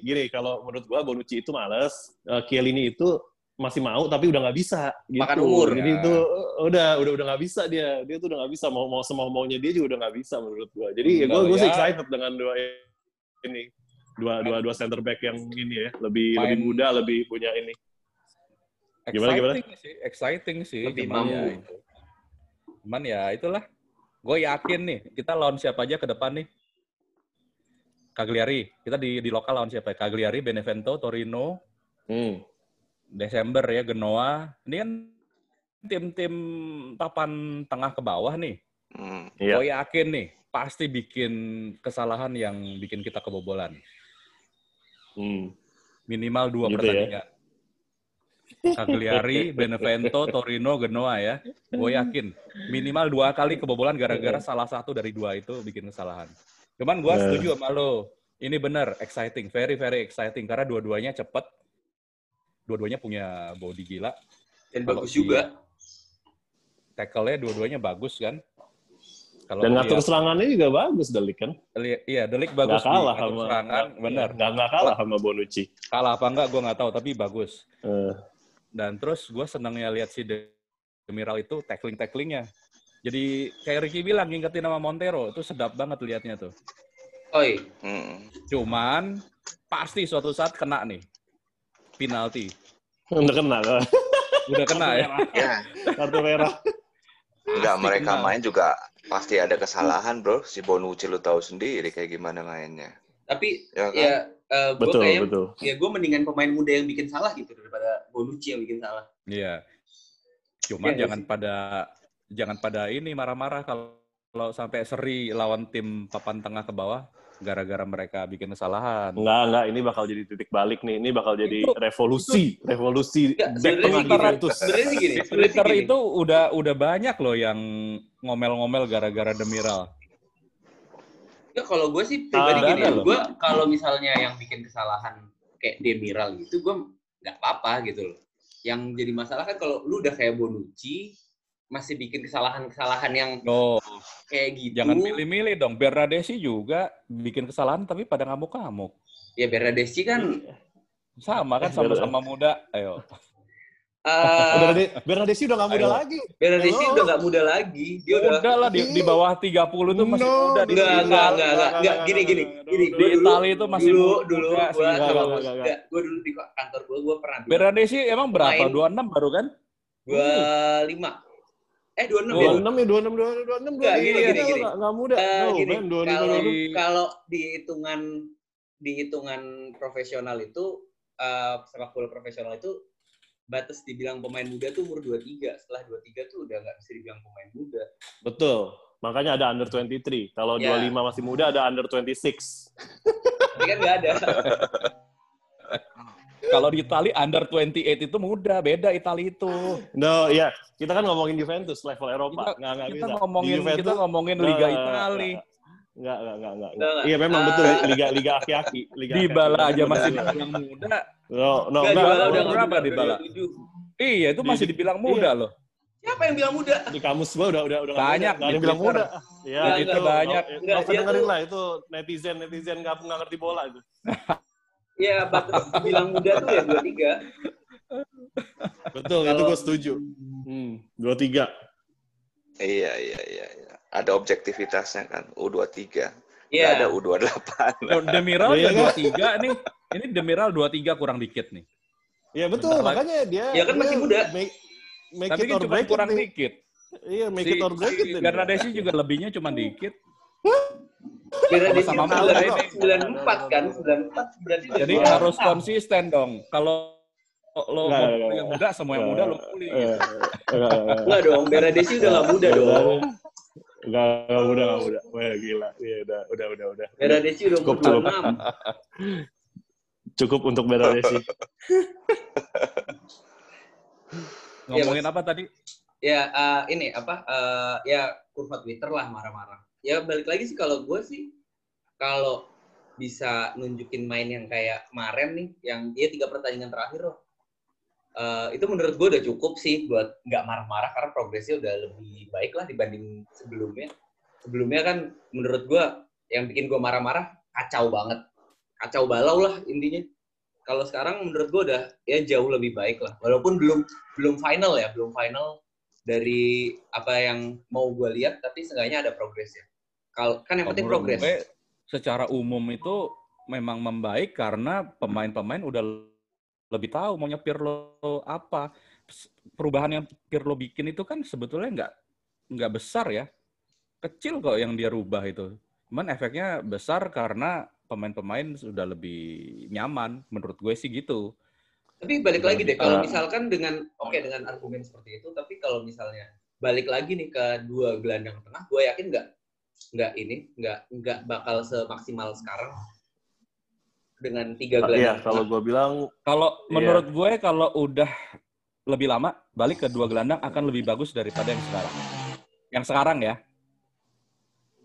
gini kalau menurut gua Bonucci itu males, uh, Chiellini itu masih mau tapi udah nggak bisa gitu. Makan umur. Jadi Ya. itu udah udah udah nggak bisa dia. Dia tuh udah nggak bisa mau mau semau maunya dia juga udah nggak bisa menurut gua. Jadi ya Enggak, gua gua sih ya. excited dengan dua ini. Dua dua dua center back yang ini ya, lebih Main- lebih muda, lebih punya ini. Gimana, gimana? Exciting sih, exciting sih. Lebih Cuman mampu. ya itu. Cuman ya itulah. Gue yakin nih, kita lawan siapa aja ke depan nih. Cagliari. Kita di di lokal lawan siapa ya? Cagliari, Benevento, Torino, Hmm. Desember ya Genoa. Ini kan tim-tim papan tengah ke bawah nih. Hmm. Iya. Gue yakin nih pasti bikin kesalahan yang bikin kita kebobolan. Hmm. Minimal dua Gitu ya. pertandingan. Cagliari, Benevento, Torino, Genoa ya. Gue yakin minimal dua kali kebobolan gara-gara salah satu dari dua itu bikin kesalahan. Cuman gue Nah. setuju sama lo. Ini benar, exciting, very very exciting karena dua-duanya cepet, dua-duanya punya body gila, Dan Kalau bagus si- juga. tackle-nya dua-duanya bagus kan. Kalau Dan ngatur serangannya juga bagus Delik kan. iya, Delik bagus di kalah ngatur sama serangan, benar. Nggak nggak kalah sama Bonucci. Kalah apa enggak gue nggak tahu, tapi bagus. Eh, Dan terus gue senangnya lihat si Demiral itu tackling-tacklingnya. Jadi kayak Ricky bilang, ngingetin nama Montero. Itu sedap banget liatnya tuh. Oi, Hmm. Cuman pasti suatu saat kena nih. Penalti. udah kena kan? Udah kena ya. Ya, Kartu merah. enggak Pasti mereka kena. main juga pasti ada kesalahan, Bro. Si Bonucci lu tahu sendiri kayak gimana mainnya. tapi Ya kan? ya eh, gue Betul, kayak betul. ya gue mendingan pemain muda yang bikin salah gitu daripada Bonucci yang bikin salah. Iya. Cuman Iya, jangan pada jangan pada ini marah-marah kalau kalau sampai seri lawan tim papan tengah ke bawah gara-gara mereka bikin kesalahan. Enggak, enggak. Ini bakal jadi titik balik nih. Ini bakal jadi Itu- revolusi. revolusi Enggak, back tengah karena- Juventus. Sebenarnya sih gini, Twitter itu udah udah banyak loh yang ngomel-ngomel gara-gara Demiral. Ya kalau gue sih pribadi Ah, gini, gue kalau misalnya yang bikin kesalahan kayak Demiral gitu, gue nggak apa-apa gitu loh. Yang jadi masalah kan kalau lu udah kayak Bonucci, masih bikin kesalahan-kesalahan yang Oh, kayak gitu. jangan milih-milih dong. Bernadesi juga bikin kesalahan tapi pada ngamuk-ngamuk. Ya Bernadeschi kan Sama kan sama-sama muda. Ayo. Eh, Bernade- Bernadesi udah nggak muda Ayo. lagi. Bernadesi udah nggak muda lagi. Dia udah Udah lah di, di bawah 30 tuh masih No, muda di Enggak, enggak, enggak, enggak, enggak, gini, gini, gini. Di Itali itu masih dulu, muda dulu, sih. gua, gua dulu di kantor gua, gua pernah Bernadesi emang berapa? Main. 26 baru kan? gua lima, eh dua enam Oh, ya. Dua enam ya, dua enam, dua dua enam, Enggak, gini, gini, gini. Nggak muda. Eh, No, gini, man, kalau dua enam. Di- kalau di hitungan di hitungan profesional itu eh, sepak bola profesional itu batas dibilang pemain muda tuh umur 23. Setelah 23 tuh udah nggak bisa dibilang pemain muda. Betul. Makanya ada under 23. Kalau Ya. 25 masih muda, ada under 26. Tapi kan nggak ada. Kalau di Itali under 28 itu muda, beda Itali itu. No, ya. Kita kan ngomongin Juventus, level Eropa. Kita, Nggak, nggak kita bisa. ngomongin Di Juventus, kita ngomongin Liga nggak, Itali. Enggak, enggak, enggak, enggak. Nggak, nggak. Iya, memang Ah. betul. Liga Liga aki-aki. Liga Di. Bala aja masih dibilang muda. No, no, Nggak, enggak. Dybala Umur udah berapa Dybala? 27. Iya, itu masih Di- dibilang muda loh. Siapa yang bilang muda? Di kamus gua udah udah udah Banyak muda. Di yang bilang muda. Ya, Nggak, itu banyak. Nggak Nggak, usah dia dengerin lah itu netizen netizen nggak nggak ngerti bola itu. Ya, batas bilang muda tuh ya 23. Betul, itu Kalau- gue setuju. Hmm, dua tiga. Iya, iya, iya. iya. Ada objektivitasnya kan, U23. Nggak Iya. ada U28. Oh, Demiral Iya, juga kan? 23 nih. Ini Demiral 23 kurang dikit nih. Ya betul, Bentar lagi. makanya dia. Ya kan dia masih muda. Make, make Tapi it kan cuma kurang nih. dikit. Iya, make Si, it or break it. si nih. Bernadesi juga lebihnya cuma dikit. Kira di sini sembilan- ini. 94 kan? 94 berarti Jadi udah- harus konsisten dong. Kalau lo Nggak, mau yang muda, semua yang muda lo eh, Enggak dong, Beradesi udah nggak muda dong. Enggak, enggak muda, enggak muda. Wah, gila. Iya, udah, udah, udah, udah. Beradesi udah umur Cukup, cukup. 26. Cukup untuk Bernadesi. Ngomongin apa tadi? Ya, eh, ini apa? eh, ya kurva Twitter lah marah-marah. Ya balik lagi sih kalau gue sih kalau bisa nunjukin main yang kayak kemarin nih, yang dia tiga pertandingan terakhir loh. Eh, itu menurut gue udah cukup sih buat nggak marah-marah karena progresnya udah lebih baik lah dibanding sebelumnya. Sebelumnya kan menurut gue yang bikin gue marah-marah kacau banget, kacau balau lah intinya. Kalau sekarang menurut gue udah ya jauh lebih baik lah, walaupun belum belum final ya, belum final dari apa yang mau gue lihat, tapi seenggaknya ada progres ya. Kalau kan yang penting progres. gue, secara umum itu memang membaik karena pemain-pemain udah lebih tahu maunya Pirlo apa. Perubahan yang Pirlo bikin itu kan sebetulnya nggak nggak besar ya. Kecil kok yang dia rubah itu. Cuman efeknya besar karena pemain-pemain sudah lebih nyaman. Menurut gue sih gitu. Tapi balik lagi deh, kalau misalkan dengan oke dengan argumen seperti itu, tapi kalau misalnya balik lagi nih ke dua gelandang tengah, gue yakin nggak nggak ini nggak nggak bakal semaksimal sekarang dengan tiga Iya, gelandang. kalau tengah. gue bilang Kalau Iya. menurut gue kalau udah lebih lama balik ke dua gelandang akan lebih bagus daripada yang sekarang. Yang sekarang ya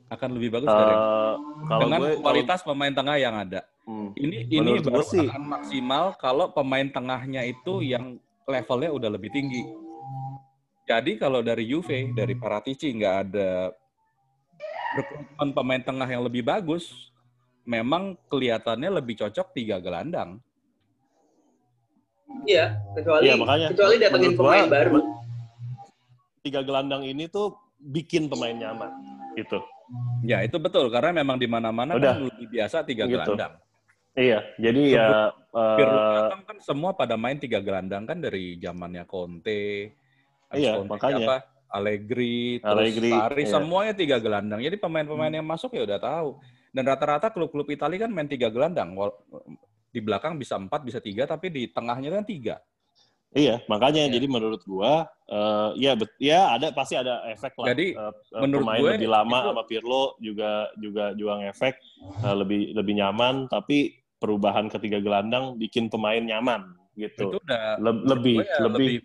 akan lebih bagus dari yang eh, kalau dengan gue kualitas pemain tengah yang ada. Hmm. Ini ini baru sih- akan maksimal kalau pemain tengahnya itu yang levelnya udah lebih tinggi. Jadi kalau dari Juve, dari Paratici nggak ada rekrutmen pemain tengah yang lebih bagus, memang kelihatannya lebih cocok tiga gelandang. Iya, kecuali Iya, makanya kecuali datengin menurut gua, pemain baru. tiga gelandang ini tuh bikin pemain nyaman gitu. Ya itu betul karena memang di mana-mana Udah. kan lebih biasa tiga Gitu. gelandang. Iya, jadi ya Pirlo eh, datang kan semua pada main tiga gelandang kan dari zamannya Conte, Iya, Conte makanya. siapa? Allegri, terus Allegri, Sarri, iya. semuanya tiga gelandang. Jadi pemain-pemain yang masuk ya udah tahu. Dan rata-rata klub-klub Italia kan main tiga gelandang. Di belakang bisa empat, bisa tiga, tapi di tengahnya kan tiga. iya, makanya Iya. jadi menurut gua eh ya bet, ya ada pasti ada efek lah. Jadi, eh, menurut pemain gue lebih lama itu- sama Pirlo juga juga juga ngefek eh, lebih lebih nyaman, tapi perubahan ketiga gelandang bikin pemain nyaman gitu. Itu udah Le- menurut lebih ya lebih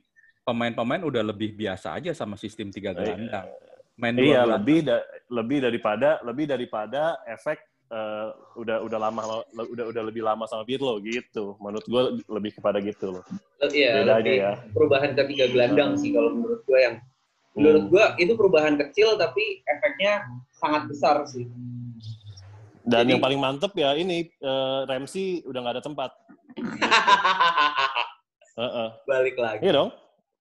pemain-pemain udah lebih biasa aja sama sistem tiga gelandang. Main Iya, gelandang. lebih da- lebih daripada lebih daripada efek eh, udah udah lama le- udah udah lebih lama sama Pirlo gitu. Menurut gue lebih kepada gitu loh. Iya, Beda aja ya. perubahan ketiga gelandang sih kalau menurut gue yang menurut Hmm. gue itu perubahan kecil tapi efeknya sangat besar sih. Dan Jadi- yang paling mantep ya ini eh, Ramsey udah nggak ada tempat. Heeh. Balik lagi. Iya dong.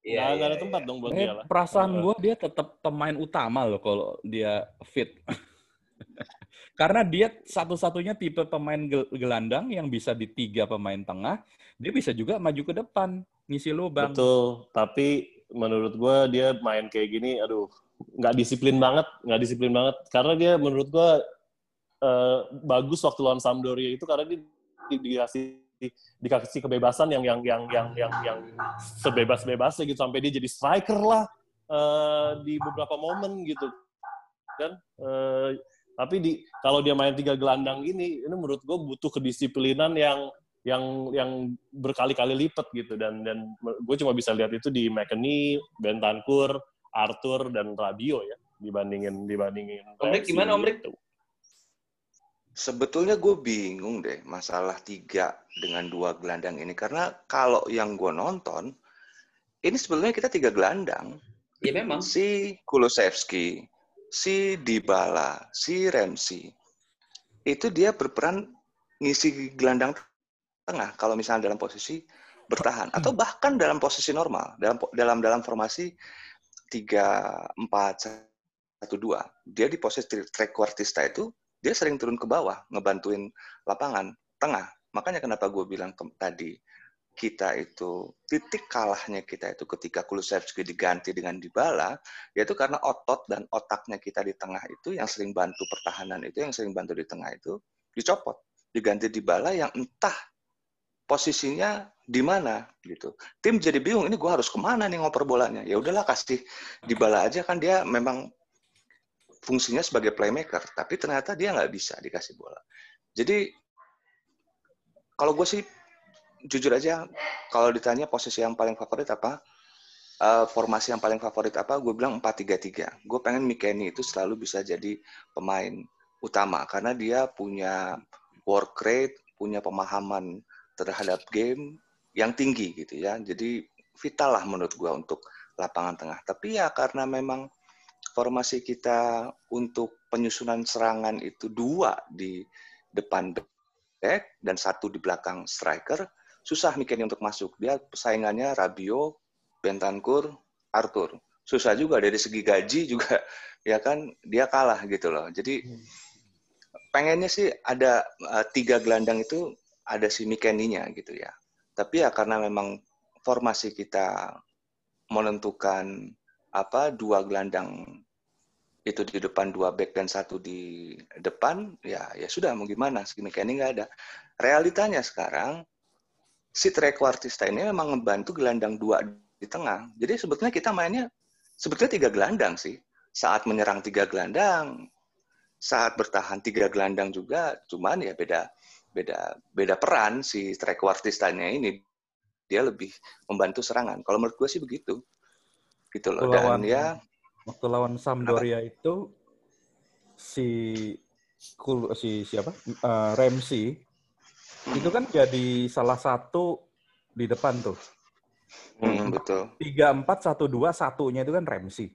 Iya, nggak iya, ada tempat iya. dong buat dia lah. perasaan gue dia tetap pemain utama loh kalau dia fit. Karena dia satu-satunya tipe pemain gel- gelandang yang bisa di tiga pemain tengah, dia bisa juga maju ke depan, ngisi lubang. Betul, tapi menurut gue dia main kayak gini, aduh, nggak disiplin banget, nggak disiplin banget. Karena dia menurut gue eh, bagus waktu lawan Sampdoria itu karena dia di- dikasih kebebasan yang yang yang yang yang yang sebebas-bebasnya gitu sampai dia jadi striker lah eh, di beberapa momen gitu kan. Eh, tapi di kalau dia main tiga gelandang ini, ini menurut gue butuh kedisiplinan yang yang yang berkali-kali lipat gitu dan dan gue cuma bisa lihat itu di McKennie, Bentancur, Arthur dan Rabiot ya dibandingin dibandingin Om Rick Ramsey gimana, Om Rick? gitu. Sebetulnya gue bingung deh masalah tiga dengan dua gelandang ini. Karena kalau yang gue nonton, ini sebetulnya kita tiga gelandang. Ya memang. Si Kulusevski, si Dybala, si Ramsey. Itu dia berperan ngisi gelandang tengah kalau misalnya dalam posisi bertahan atau bahkan dalam posisi normal dalam dalam dalam formasi 3 4 1 2 dia di posisi trequartista itu dia sering turun ke bawah ngebantuin lapangan tengah. Makanya kenapa gue bilang ke, tadi kita itu titik kalahnya kita itu ketika Kulusevski diganti dengan Dybala yaitu karena otot dan otaknya kita di tengah itu yang sering bantu pertahanan itu yang sering bantu di tengah itu dicopot. Diganti Dybala yang entah posisinya di mana gitu. Tim jadi bingung ini gue harus ke mana nih ngoper bolanya? Ya udahlah kasih Dybala aja. Kan dia memang fungsinya sebagai playmaker tapi ternyata dia nggak bisa dikasih bola. Jadi kalau gue sih jujur aja kalau ditanya posisi yang paling favorit apa uh, formasi yang paling favorit apa gue bilang 4-3-3 gue pengen Mikeni itu selalu bisa jadi pemain utama karena dia punya work rate punya pemahaman terhadap game yang tinggi gitu ya. Jadi vital lah menurut gue untuk lapangan tengah. Tapi ya karena memang formasi kita untuk penyusunan serangan itu dua di depan back dan satu di belakang striker susah Mikeni untuk masuk. Dia persaingannya Rabiot, Bentancur, Arthur. Susah juga dari segi gaji juga ya kan dia kalah gitu loh. Jadi pengennya sih ada uh, tiga gelandang itu ada si Mikeninya gitu ya. Tapi ya karena memang formasi kita menentukan apa dua gelandang itu di depan dua back dan satu di depan ya ya sudah mau gimana si Mikeni nggak ada. Realitanya sekarang si trequartista ini memang membantu gelandang dua di tengah. Jadi sebetulnya kita mainnya sebetulnya tiga gelandang sih. Saat menyerang tiga gelandang, saat bertahan tiga gelandang juga, cuman ya beda beda beda peran si trequartistanya ini. Dia lebih membantu serangan. Kalau menurut gue sih begitu. Gitu loh. Dan ya waktu lawan Sampdoria itu si Kul, si siapa? Eh, Ramsey itu kan jadi salah satu di depan tuh. hmm, betul. Tiga empat satu dua satunya itu kan Ramsey.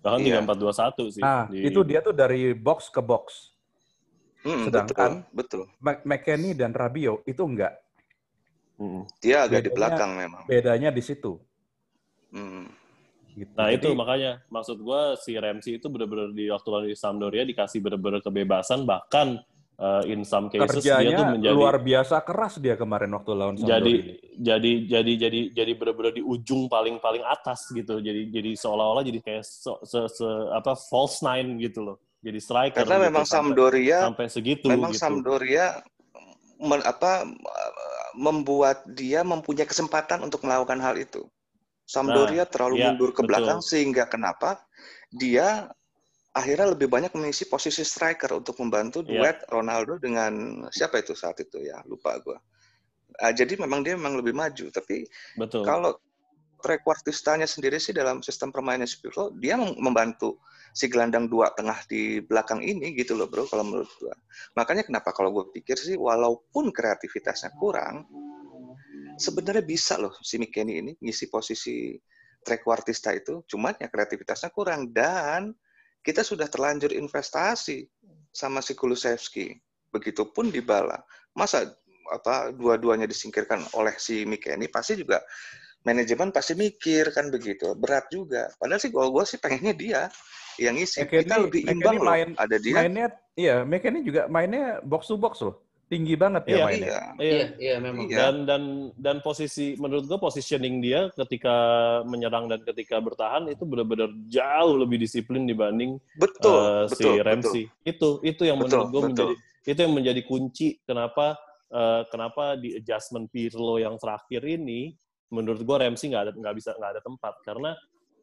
Bahkan Iya. tiga empat dua satu sih. Nah, di- itu dia tuh dari box ke box. Hmm, Sedangkan- betul, betul. Mc- McKennie dan Rabiot itu enggak. Mm. Dia agak di Bedanya- belakang memang. Bedanya di situ. Hmm. Gitu. Nah itu Jadi, makanya maksud gue si Ramsey itu bener-bener di waktu lalu di Sampdoria dikasih bener-bener kebebasan bahkan uh, in some cases dia tuh kerjanya menjadi luar biasa keras dia kemarin waktu lawan jadi Sampdoria. jadi jadi jadi jadi bener-bener di ujung paling paling atas gitu jadi jadi seolah-olah jadi kayak se, se- se- apa false nine gitu loh jadi striker Karena gitu, memang sampai, Sampdoria sampai segitu memang gitu Sampdoria men- apa membuat dia mempunyai kesempatan untuk melakukan hal itu. Sampdoria terlalu iya, mundur ke betul. belakang sehingga kenapa dia akhirnya lebih banyak mengisi posisi striker untuk membantu Iya. duet Ronaldo dengan siapa itu saat itu ya lupa gua. Ah, jadi memang dia memang lebih maju tapi betul kalau trequartistanya sendiri sih dalam sistem permainan Spiro dia mem- membantu si gelandang dua tengah di belakang ini gitu loh bro kalau menurut gua. Makanya kenapa kalau gue pikir sih walaupun kreativitasnya kurang sebenarnya bisa loh si Mikeni ini ngisi posisi trequartista itu cuman ya kreativitasnya kurang dan kita sudah terlanjur investasi sama si Kulusevski. Begitupun Dybala. Masa apa dua-duanya disingkirkan oleh si Mikeni pasti juga manajemen pasti mikir kan begitu. Berat juga. Padahal sih gol gue sih pengennya dia yang isi. McKennie- Kita lebih imbang loh. main- Ada dia. Mainnya, iya, McKennie juga mainnya box to box loh. Tinggi banget ya Iya, mainnya. Iya. Iya. Iya, iya memang. Iya. Dan dan dan posisi menurut gue positioning dia ketika menyerang dan ketika bertahan itu benar-benar jauh lebih disiplin dibanding Betul, eh, si betul, Ramsey. Itu itu yang Betul, menurut gue betul. menjadi itu yang menjadi kunci kenapa eh, kenapa di adjustment Pirlo yang terakhir ini menurut gue Ramsey nggak ada nggak bisa nggak ada tempat karena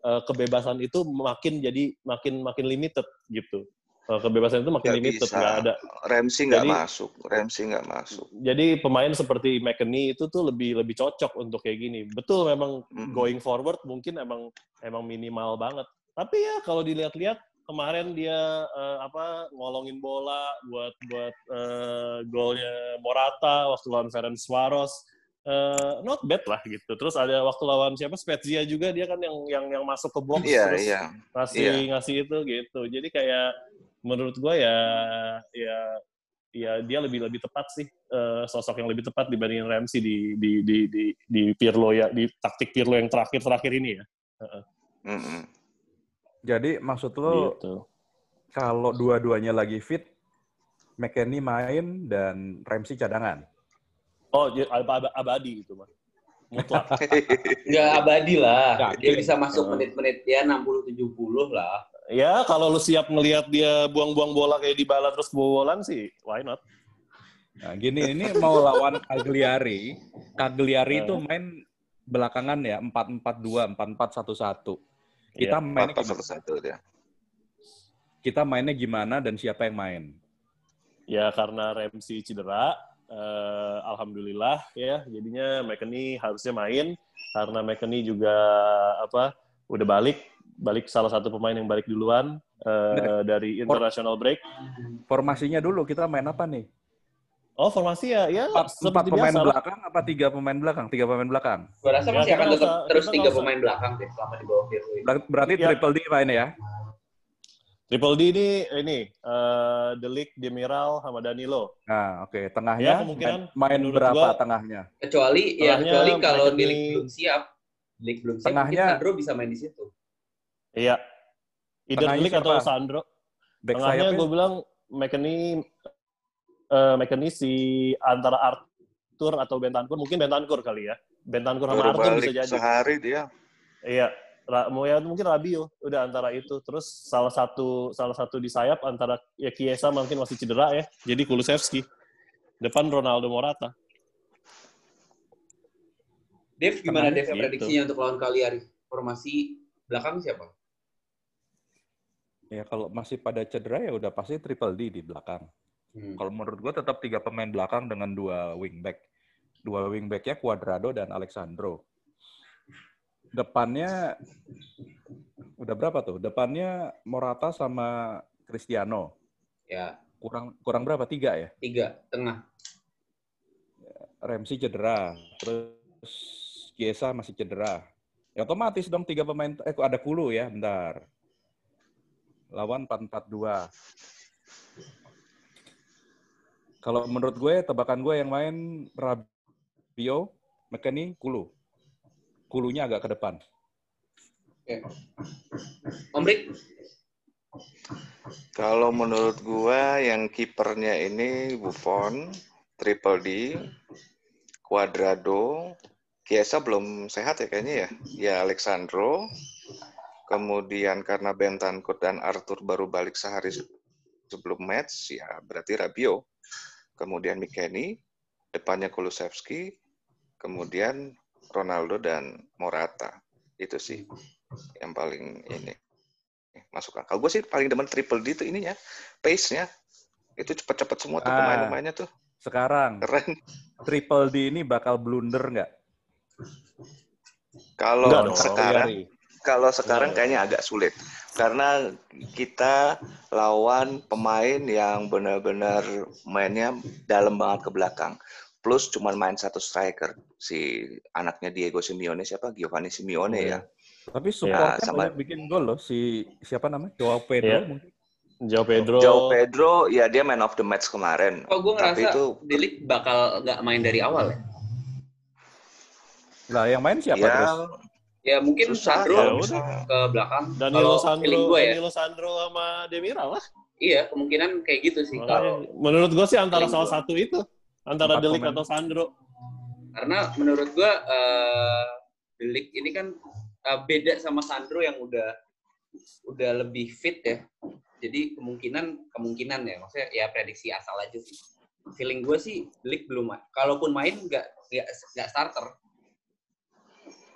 eh, kebebasan itu makin jadi makin makin limited gitu. Eh, kebebasan itu makin Nggak limited bisa. nggak ada Ramsey nggak masuk. Ramsey nggak masuk. jadi pemain seperti McKennie itu tuh lebih lebih cocok untuk kayak gini. Betul memang Mm-mm. going forward mungkin emang emang minimal banget. Tapi ya kalau dilihat-lihat kemarin dia eh, apa ngolongin bola buat buat eh, golnya Morata waktu lawan Ferencvaros eh, not bad lah gitu. Terus ada waktu lawan siapa Spezia juga dia kan yang yang yang masuk ke box Iya, terus iya. ngasih ngasih itu gitu. Jadi kayak menurut gue ya ya ya dia lebih lebih tepat sih eh, sosok yang lebih tepat dibandingin Ramsey di di di di, di Pirlo ya di taktik Pirlo yang terakhir terakhir ini ya. Mm-mm. Jadi maksud lo Gitu. kalau dua-duanya lagi fit, McKennie main dan Ramsey cadangan. Oh, ab- abadi itu mah. Mutlak. Nggak abadi lah. Nggak, Dia bisa masuk menit-menit ya 60-70 lah. ya, kalau lu siap ngelihat dia buang-buang bola kayak di bala terus kebobolan sih, why not? Nah, gini ini mau lawan Cagliari. Cagliari itu main belakangan ya 4-4-2, 4-4-1-1. Kita gimana? satu satu dia. Kita mainnya gimana dan siapa yang main? Ya karena Ramsey cedera, eh, alhamdulillah ya jadinya McKennie harusnya main karena McKennie juga apa udah balik balik salah satu pemain yang balik duluan eh, dari international break. Formasinya dulu kita main apa nih? Oh formasi ya ya Empat, empat seperti pemain biasa. belakang apa tiga pemain belakang? Tiga pemain belakang. Gue rasa Ya, masih akan tetap terus tiga pemain belakang deh selama di bawah. Ber- Berarti Ya. triple D main ya? Triple D ini ini eh Delik, Demiral, sama Danilo. Nah, oke. Tengahnya Ya, main, kemungkinan main menurut berapa gua- tengahnya? Kecuali ya Tengahnya kecuali kalau Milik belum siap. Milik belum siap, mungkin Tengahnya- Sandro bisa main di situ. Iya. Either Delik atau? Sandro. Back Tengahnya gue bilang McKennie eh McKennie si antara Arthur atau Bentancur mungkin Bentancur kali ya Bentancur sama Baru Arthur balik bisa jadi sehari dia. iya ya mungkin Rabio udah antara itu terus salah satu salah satu di sayap antara ya Kiesa mungkin masih cedera ya jadi Kulusevski depan Ronaldo Morata Dev gimana Dev gitu. prediksinya untuk lawan Cagliari? Formasi belakang siapa? Ya kalau masih pada cedera ya udah pasti triple D di belakang. Hmm. Kalau menurut gua tetap tiga pemain belakang dengan dua wingback. Dua wingbacknya Cuadrado dan Alexandro. Depannya udah berapa tuh? Depannya Morata sama Cristiano. Ya, Kurang kurang berapa? Tiga ya? tiga tengah. Ramsey cedera, terus Chiesa masih cedera. Ya otomatis dong tiga pemain eh ada Kulu ya, bentar. Lawan 4-4-2. Kalau menurut gue tebakan gue yang main Rabio, McKennie, Kulu. Kulunya agak ke depan. Om Rick, Kalau menurut gua yang kipernya ini Buffon, Triple D, Cuadrado, Chiesa belum sehat ya kayaknya ya. Ya Alexandro, kemudian karena Bentancur dan Arthur baru balik sehari se- sebelum match, ya berarti Rabio. Kemudian Mikeni, depannya Kulusevski, kemudian Ronaldo dan Morata. Itu sih yang paling ini masuk akal. Gue sih paling demen triple D itu ininya, pace-nya. Itu cepet-cepet semua tuh Ah. pemain-pemainnya tuh. Sekarang Keren. Triple D ini bakal blunder nggak? Kalau sekarang, Cagliari. kalau sekarang kayaknya agak sulit. Karena kita lawan pemain yang benar-benar mainnya dalam banget ke belakang. Plus cuman main satu striker. Si anaknya Diego Simeone siapa? Giovanni Simeone ya. Tapi supportnya sama- banyak bikin gol loh. Si siapa namanya? Joao Pedro Iya. mungkin. Jao Pedro Joao Pedro, ya dia man of the match kemarin. kok gue Tapi ngerasa itu Delik bakal nggak main dari awal ya? Lah yang main siapa ya, terus? Ya mungkin susah Sandro ya Ya ke belakang. Danilo Kalau Sandro, gue ya. Danilo Sandro sama Demiral lah. Iya, kemungkinan kayak gitu sih. Kalau menurut gue sih antara salah gua. satu itu, antara Delik atau Sandro. Karena menurut gua eh Delik ini kan eh, beda sama Sandro yang udah udah lebih fit ya. Jadi kemungkinan kemungkinan ya, maksudnya ya prediksi asal aja sih. Feeling gue sih Delik belum, kalaupun main nggak nggak nggak starter.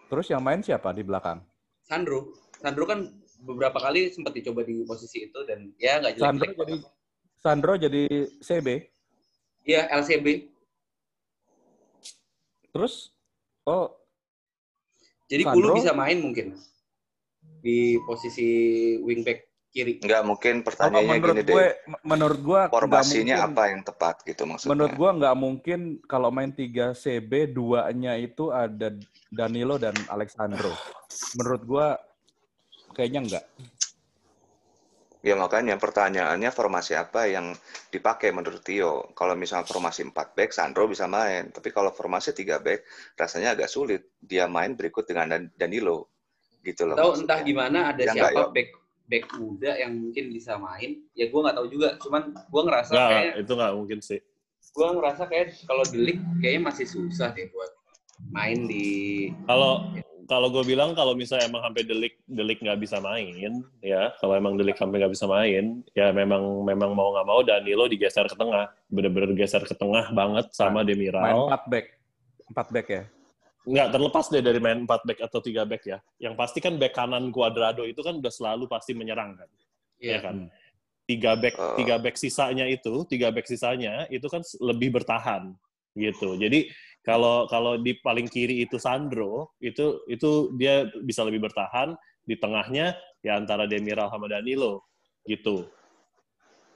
Terus yang main siapa di belakang? Sandro, Sandro kan beberapa kali sempat dicoba di posisi itu dan ya nggak Sandro jelek-jelek. jadi Sandro jadi CB. Iya LCB. Terus oh Jadi Sandro? Kulu bisa main mungkin di posisi wingback kiri. Nggak mungkin kalau pertanyaannya menurut gini gue deh. menurut gue nggak Formasinya mungkin- apa yang tepat gitu maksudnya? Menurut gua nggak mungkin kalau main 3 CB duanya itu ada Danilo dan Alexandro. Menurut gua kayaknya enggak. Ya makanya pertanyaannya formasi apa yang dipakai menurut Tio. Kalau misalnya formasi 4 back, Sandro bisa main. Tapi kalau formasi 3 back, rasanya agak sulit. Dia main berikut dengan Dan- Danilo. Gitu loh. Tahu entah gimana ada Ya, siapa ya. back back muda yang mungkin bisa main. Ya gue nggak tahu juga. Cuman gue ngerasa Nggak, kayak itu nggak mungkin sih. gue ngerasa kayak kalau delik kayaknya masih susah deh buat main di Kalau kalau gue bilang kalau misalnya emang sampai Delik Delik nggak bisa main, ya kalau emang Delik sampai nggak bisa main, ya memang memang mau nggak mau Danilo digeser ke tengah, bener-bener geser ke tengah banget sama Main Demiral. 4 back. 4 back ya. Nggak terlepas deh dari main 4 back atau 3 back ya. Yang pasti kan back kanan Cuadrado itu kan udah selalu pasti menyerang kan, ya ya kan. Tiga back Eh. tiga back sisanya itu, tiga back sisanya itu kan lebih bertahan gitu. Jadi kalau kalau di paling kiri itu Sandro, itu itu dia bisa lebih bertahan, di tengahnya ya antara Demiral sama Danilo gitu.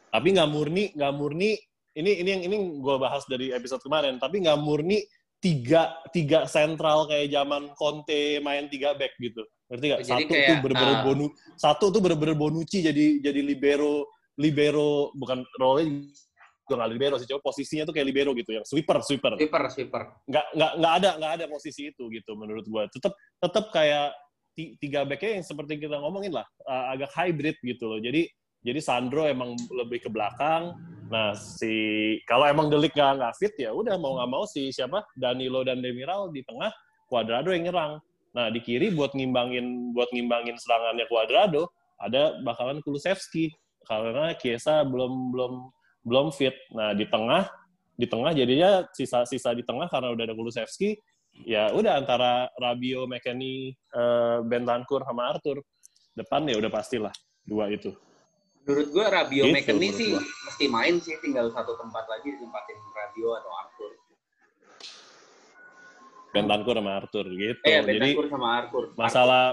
Tapi nggak murni, nggak murni. Ini ini yang ini gue bahas dari episode kemarin. Tapi nggak murni tiga tiga sentral kayak zaman Conte main tiga back gitu. Ngerti nggak? Jadi Satu tuh kayak, bener-bener ah. bonu, satu tuh bener-bener Bonucci jadi jadi libero libero bukan role juga nggak libero sih, coba posisinya tuh kayak libero gitu, yang sweeper sweeper. Sweeper sweeper. nggak nggak nggak ada nggak ada posisi itu gitu menurut gua. Tetap tetap kayak ti- tiga backnya yang seperti kita ngomongin lah uh, agak hybrid gitu loh. Jadi jadi Sandro emang lebih ke belakang. Nah si kalau emang Delik nggak nggak fit ya udah mau nggak mau si siapa? Danilo dan Demiral di tengah Cuadrado yang nyerang. Nah di kiri buat ngimbangin buat ngimbangin serangannya Cuadrado ada bakalan Kulusevski. Karena Kiesa belum belum belum fit nah di tengah di tengah jadinya sisa-sisa di tengah karena udah ada Kulusevski ya udah antara Rabio, McKennie, eh, Bentancur sama Arthur depan ya udah pastilah dua itu. Menurut gue Rabio Gitu, McKennie sih gua. mesti main sih, tinggal satu tempat lagi ditempatin Rabio atau Arthur. Bentancur sama Arthur gitu. Eh, Jadi sama Arthur. masalah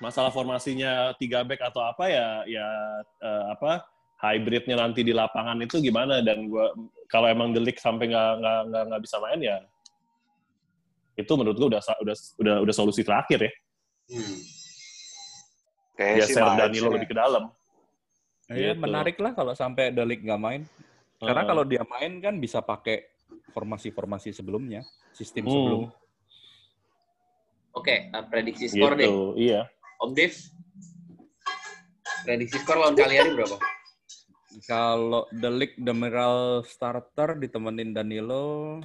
masalah formasinya tiga back atau apa ya ya eh, apa hybridnya nanti di lapangan itu gimana dan gua kalau emang delik sampai nggak nggak nggak nggak bisa main ya itu menurut gua udah udah udah udah solusi terakhir ya Hmm. Kayaknya sih geser main Danilo sih. lebih ke dalam Ya, Gitu. menarik lah kalau sampai Delik nggak main. Karena Heeh. kalau dia main kan bisa pakai formasi-formasi sebelumnya, sistem Hmm. sebelum. Oke, eh, prediksi skor deh. gitu iya Om Dev, prediksi skor lawan Cagliari berapa? Kalau Delik Demiral starter ditemenin Danilo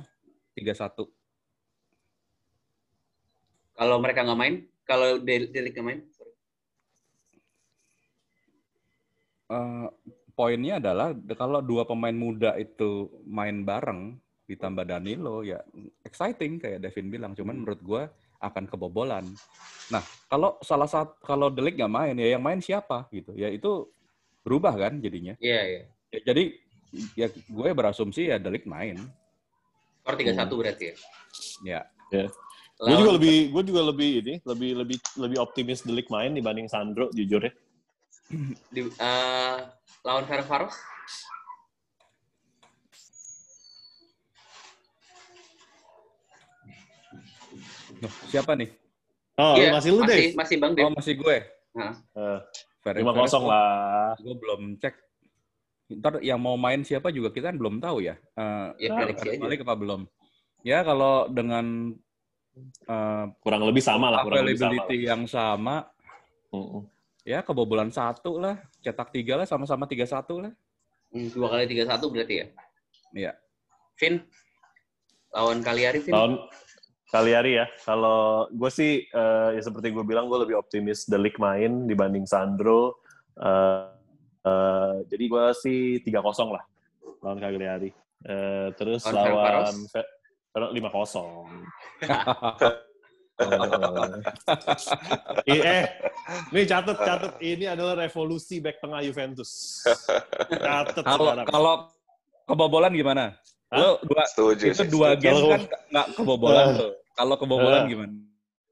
3-1. Kalau mereka nggak main, kalau Del- Delik nggak main. Eh, poinnya adalah kalau dua pemain muda itu main bareng ditambah Danilo ya exciting kayak Devin bilang cuman menurut gua akan kebobolan. Nah, kalau salah satu kalau Delik nggak main ya yang main siapa gitu. Ya itu berubah kan jadinya. Iya, iya. Ya, jadi ya gue berasumsi ya Delik main. Skor 3-1 berarti ya. Ya. gue Lawan- juga lebih gue juga lebih ini lebih lebih lebih optimis delik main dibanding Sandro jujur ya di, eh, lawan Ferencvaros Loh, siapa nih? oh Iya, masih lu masih, deh masih Bang Dev. Oh, masih gue. Nah, lima kosong lah Gue belum cek. Ntar yang mau main siapa juga kita kan belum tahu ya. Eh, ya Nah, aja. balik apa belum? Ya kalau dengan eh, Kurang lebih sama lah, kurang lebih sama. lah. availability yang sama, Mm-mm. ya kebobolan satu lah, cetak tiga lah, sama-sama tiga satu lah. Hmm, Dua kali tiga satu berarti ya. Iya. Vin lawan Kaliari Vin. Tahun Kaliari ya, kalau gue sih eh, ya seperti gue bilang gue lebih optimis The League main dibanding Sandro. Eh, eh, jadi gue sih 3-0 lah lawan Cagliari. Eh, terus Lawan lawan Ferencvaros? Fe- 5-0. I- eh, ini catat catat ini adalah revolusi back tengah Juventus. Catat Kalau kalau kebobolan gimana? Lo dua Setuju itu sih. dua game Kalau- kan nggak kebobolan Ah. tuh. Kalau kebobolan Ah. gimana?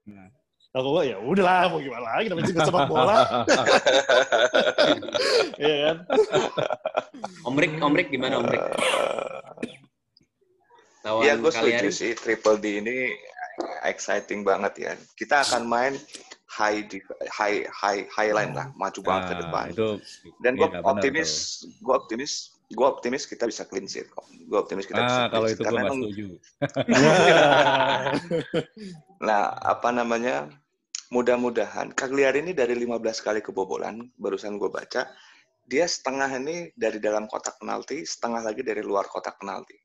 Nah. Kalau gue ya udahlah mau gimana lagi namanya juga sepak bola. Iya kan? Omrik Omrik gimana Omrik? Lawan Iya, gue setuju sih. Triple D ini exciting banget ya. Kita akan main high di- high high high line lah, maju banget ke Nah, depan. Itu Dan gue iya, benar optimis, gue optimis, gue optimis kita bisa clean sheet kok. Gue optimis kita bisa Ah, clean kalau sheet. itu Karena emang- setuju. Nah, apa namanya? Mudah-mudahan Cagliari ini dari 15 kali kebobolan, barusan gue baca, dia setengah ini dari dalam kotak penalti, setengah lagi dari luar kotak penalti.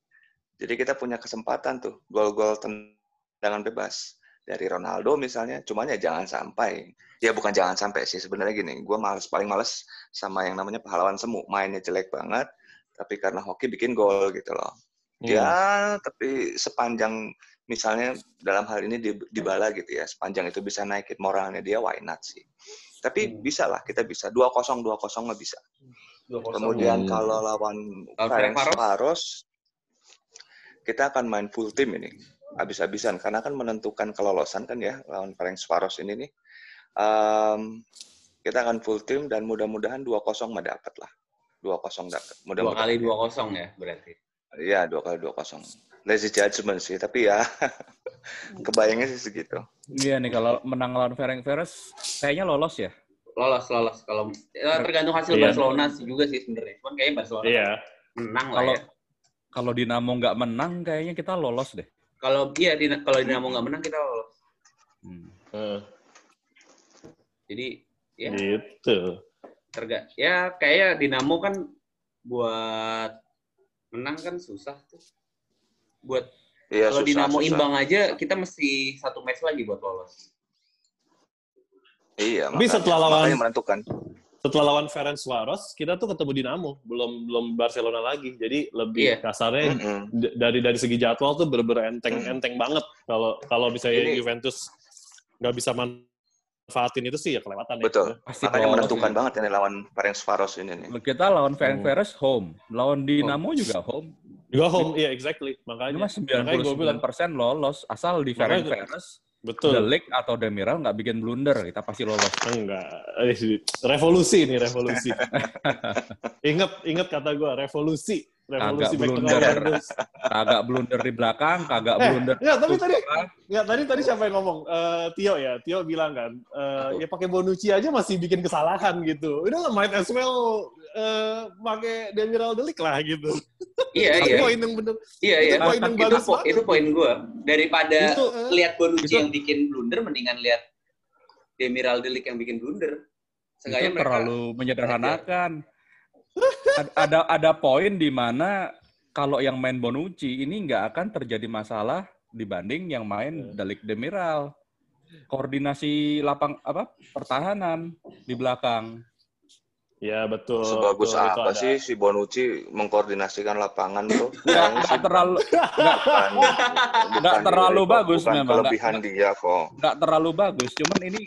Jadi kita punya kesempatan tuh gol-gol tendangan bebas dari Ronaldo misalnya, cuman ya jangan sampai. Ya bukan jangan sampai sih sebenarnya gini, gue males paling males sama yang namanya pahlawan semu, mainnya jelek banget, tapi karena hoki bikin gol gitu loh. Hmm. Ya, tapi sepanjang misalnya dalam hal ini di, di bala gitu ya, sepanjang itu bisa naikin moralnya dia, why not sih? Tapi Hmm. bisa lah, kita bisa. 2-0, 2-0 mah bisa. 2-0. Kemudian Hmm. kalau lawan Ferencvaros, Ferencvaros? kita akan main full tim ini. Habis-habisan, karena kan menentukan kelolosan kan ya, lawan Ferencvaros ini nih. Em, kita akan full tim dan mudah-mudahan 2-0 mah dapat lah. 2-0 dapat. Dua Mudah-mudahan. kali dua kosong ya berarti. Iya, dua kali 2-0. Lazy judgment sih, tapi ya kebayangnya sih segitu. Iya nih kalau menang lawan Ferencvaros kayaknya lolos ya. Lolos lolos kalau ya, tergantung hasil Iya. Barcelona sih juga sih sebenarnya. Cuman kayaknya Barcelona Iya. menang lah Kalau ya. kalau Dinamo nggak menang kayaknya kita lolos deh. Kalau iya Dina- kalau Dinamo nggak menang kita lolos. Hmm. Eh, Jadi ya Gitu. Terga ya kayak Dinamo kan buat menang kan susah tuh. Buat Iya, kalau susah, Dinamo susah. imbang aja kita mesti satu match lagi buat lolos. Iya, Tapi makanya, setelah lawan- makanya menentukan. Setelah lawan Ferencvaros, kita tuh ketemu Dinamo, belum belum Barcelona lagi. Jadi lebih Iya. kasarnya Mm-mm. d- dari dari segi jadwal tuh bener-bener enteng enteng banget. Kalau kalau misalnya Ini- Juventus nggak bisa manfaatin itu sih ya kelewatan Betul. ya. Pasti Makanya lolos menentukan ya. banget ini lawan Ferencvaros ini nih. Kita lawan Ferencvaros home, lawan Dinamo juga home. Juga home, iya exactly. Makanya Cuma makanya gue bilang 99% lolos asal di Makanya- Ferencvaros, betul. The League atau Demiral nggak bikin blunder, kita pasti lolos. Enggak, Eh, revolusi ini revolusi. ingat ingat kata gue revolusi, revolusi Agak back tengah blunder. Kagak blunder di belakang, kagak Eh, blunder. Ya, tapi tadi Nggak, tadi tadi siapa yang ngomong? Eh, Tio ya, Tio bilang kan, eh, ya pakai Bonucci aja masih bikin kesalahan gitu. Udah might as well eh, pakai Demiral Delik lah gitu. Iya iya. poin yang bener. Iya itu iya. poin yang Itu, bagus po- banget. itu poin gue. Daripada Itu, eh, lihat Bonucci itu- yang bikin blunder, mendingan lihat Demiral Delik yang bikin blunder. Seenggaknya itu mereka terlalu menyederhanakan. Ad- ada ada poin di mana kalau yang main Bonucci ini nggak akan terjadi masalah dibanding yang main Delik Demiral. Koordinasi lapang apa pertahanan di belakang. Ya betul. Sebagus betul, itu apa ada. sih si Bonucci mengkoordinasikan lapangan tuh? Nggak, terlalu nggak terlalu bagus bukan memang, kelebihan dia kok. nggak terlalu bagus. Cuman ini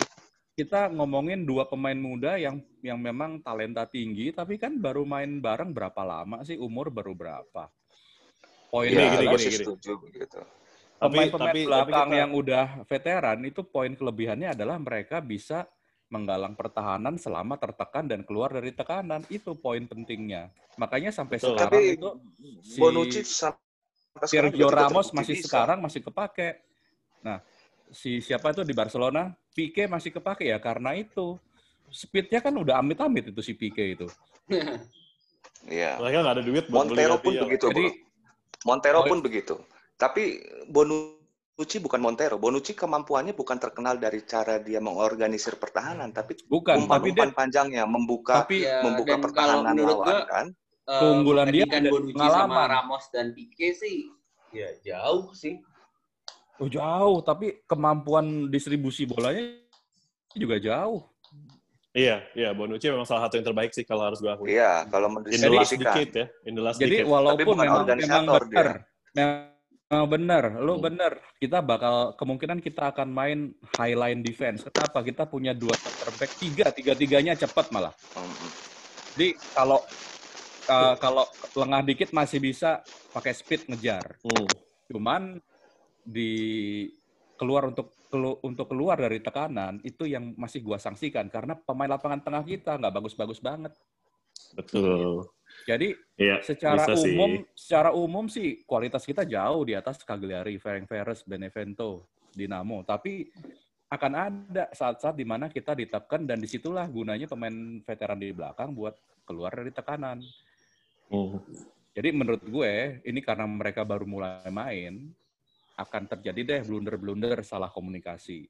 kita ngomongin dua pemain muda yang yang memang talenta tinggi, tapi kan baru main bareng berapa lama sih? Umur baru berapa? Poin Iya, gini, gini, gini. setuju. Tapi- Pemain-pemain tapi- belakang tapi kita- yang udah veteran itu poin kelebihannya adalah mereka bisa menggalang pertahanan selama tertekan dan keluar dari tekanan. Itu poin pentingnya. Makanya sampai Betul. sekarang Tapi itu si Bonucci sampai Sergio Ramos masih bisa. sekarang masih kepake. Nah, si siapa itu di Barcelona? Pique masih kepake ya karena itu. Speednya kan udah amit-amit itu si Pique itu. Iya. Mereka nggak ada duit buat beli Montero pun Gabriel. begitu, Jadi- bro. Montero Oh, pun begitu. Tapi Bonucci bukan Montero. Bonucci kemampuannya bukan terkenal dari cara dia mengorganisir pertahanan, tapi Bukan, tapi dia umpan-umpan panjangnya membuka tapi Ya, membuka pertahanan lawan gua, kan. eh, Keunggulan dia ada Bonucci pengalaman. sama Ramos dan Pique sih ya jauh sih. Oh, jauh, tapi kemampuan distribusi bolanya juga jauh. Iya, iya Bonucci memang salah satu yang terbaik sih kalau harus gue akui. Iya, kalau mendistribusikan. ya, in the last Jadi decade. walaupun bukan memang memang benar, memang benar, lo Hmm. benar. Kita bakal kemungkinan kita akan main high line defense. Kenapa? Kita punya dua terback tiga, tiga tiganya cepat malah. Mm-mm. Jadi kalau uh, kalau lengah dikit masih bisa pakai speed ngejar. Hmm. Cuman di keluar untuk kelu- untuk keluar dari tekanan itu yang masih gua sanksikan karena pemain lapangan tengah kita nggak bagus-bagus banget. Betul. Jadi Iya, secara bisa sih. umum secara umum sih kualitas kita jauh di atas Cagliari, Ferencvaros, Benevento, Dinamo. Tapi akan ada saat-saat di mana kita ditekan dan di situlah gunanya pemain veteran di belakang buat keluar dari tekanan. Hmm. Jadi menurut gue ini karena mereka baru mulai main akan terjadi deh blunder-blunder salah komunikasi.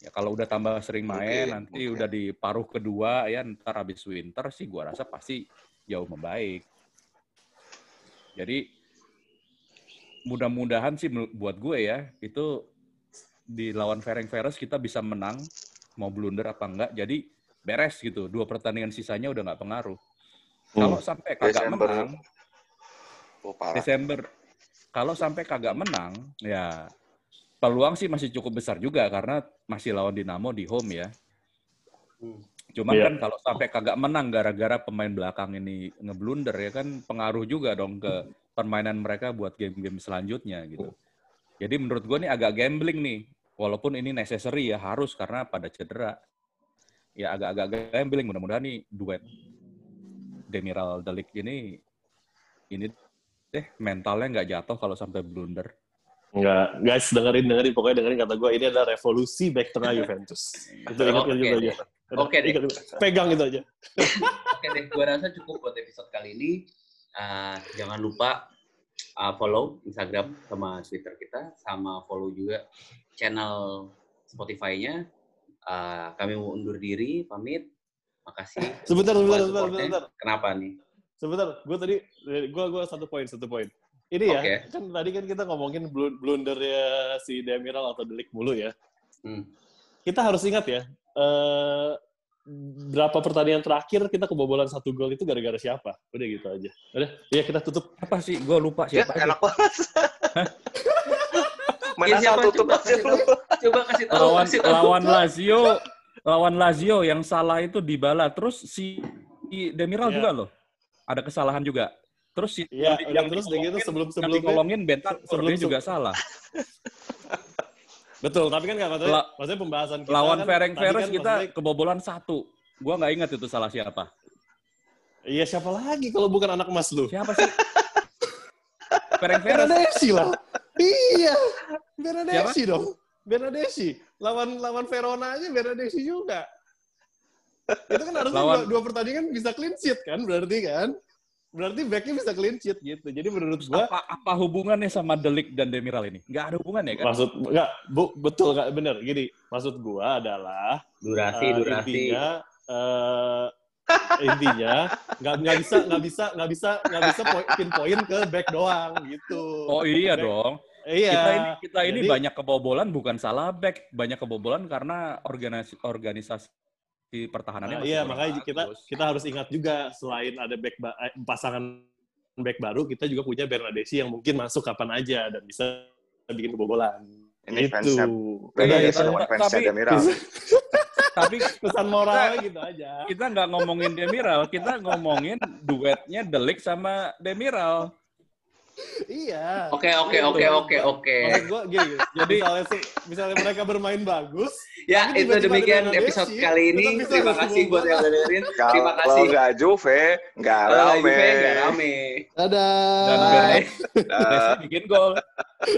Ya kalau udah tambah sering main Mungkin, nanti mungkin. udah di paruh kedua ya ntar habis winter sih gua rasa pasti jauh membaik. Jadi mudah-mudahan sih buat gue ya itu di lawan Ferencvaros kita bisa menang mau blunder apa enggak. Jadi beres gitu. Dua pertandingan sisanya udah nggak pengaruh. Kalau sampai kagak Desember. menang, Oh, parah. Desember. Kalau sampai kagak menang, ya peluang sih masih cukup besar juga karena masih lawan Dinamo di home ya. Hmm. Cuman Iya. kan kalau sampai kagak menang gara-gara pemain belakang ini ngeblunder ya kan pengaruh juga dong ke permainan mereka buat game-game selanjutnya gitu. Jadi menurut gue nih agak gambling nih. Walaupun ini necessary ya harus karena pada cedera. Ya agak-agak gambling mudah-mudahan nih duet Demiral Delik ini ini deh mentalnya nggak jatuh kalau sampai blunder. Enggak, guys dengerin dengerin pokoknya dengerin kata gue ini adalah revolusi back tengah Juventus. Itu ingat Oke gitu deh. aja. Udah, Oke deh. ingat itu. Pegang itu aja. Oke deh, gua rasa cukup buat episode kali ini. Uh, jangan lupa uh, follow Instagram sama Twitter kita, sama follow juga channel Spotify-nya. Uh, kami mau undur diri, pamit. Makasih. Sebentar, sebentar, sebentar, sebentar. Kenapa nih? Sebentar, gue tadi, gue gue satu poin, satu poin. Ini ya, Oke. kan tadi kan kita ngomongin blun- blundernya si Demiral atau Delik mulu ya. Hmm. Kita harus ingat ya, eh, berapa pertandingan terakhir kita kebobolan satu gol itu gara-gara siapa? Udah gitu aja. Udah, ya kita tutup. Apa sih? Gue lupa Ya, siapa. aja. enak banget. Main Ya, siapa? tutup Coba aja kasih lu. Coba kasih tahu. lawan kasih tahu. lawan Lazio lawan Lazio yang salah itu Dybala terus si Demiral Iya. juga loh ada kesalahan juga terus si Iya, yang, yang terus gitu dikolongin- sebelum yang dikolongin Bentar sebelum- juga salah betul, tapi kan nggak maksudnya, La- maksudnya pembahasan kita lawan kan, Veres kan kita maksudnya- kebobolan satu gua nggak ingat itu salah siapa Iya siapa lagi kalau bukan anak emas lu? siapa sih Ferenc Veres Bernadesi lah. iya, Bernadesi dong. Bernadesi. Lawan lawan Verona aja Bernadesi juga. Itu kan harusnya Lawan- dua, dua pertandingan bisa clean sheet kan berarti kan? Berarti backnya bisa clean sheet gitu. Jadi menurut gua apa apa hubungannya sama Delik dan Demiral ini nggak ada hubungannya kan maksud enggak bu, betul nggak bener gini. Maksud gua adalah Durasi, eh, durasi. intinya eh, intinya nggak nggak bisa nggak bisa nggak bisa nggak bisa poin pinpoint ke back doang gitu. oh iya Back- dong Iya. kita ini kita ini Jadi- banyak kebobolan bukan salah back banyak kebobolan karena organisasi organisasi pertahanannya Nah, masih iya, kurang makanya kita bagus. kita harus ingat juga selain ada back ba- eh, pasangan back baru, kita juga punya Bernadesi yang mungkin masuk kapan aja dan bisa bikin kebobolan. Ini Itu. lawan fansnya tapi- tapi pesan moralnya gitu aja. kita nggak ngomongin Demiral kita ngomongin duetnya Delik sama Demiral Iya. Oke, oke, Gitu. oke, oke, oke. Gini, Jadi- misalnya, se- misalnya mereka bermain bagus, Ya, itu demikian episode kali ini. Terima kasih buat yang udah dengerin. Terima Kalau kasih. nggak Juve, nggak Kalau rame. Juve, nggak rame. dadah. dan Bye. Bernadesi bikin gol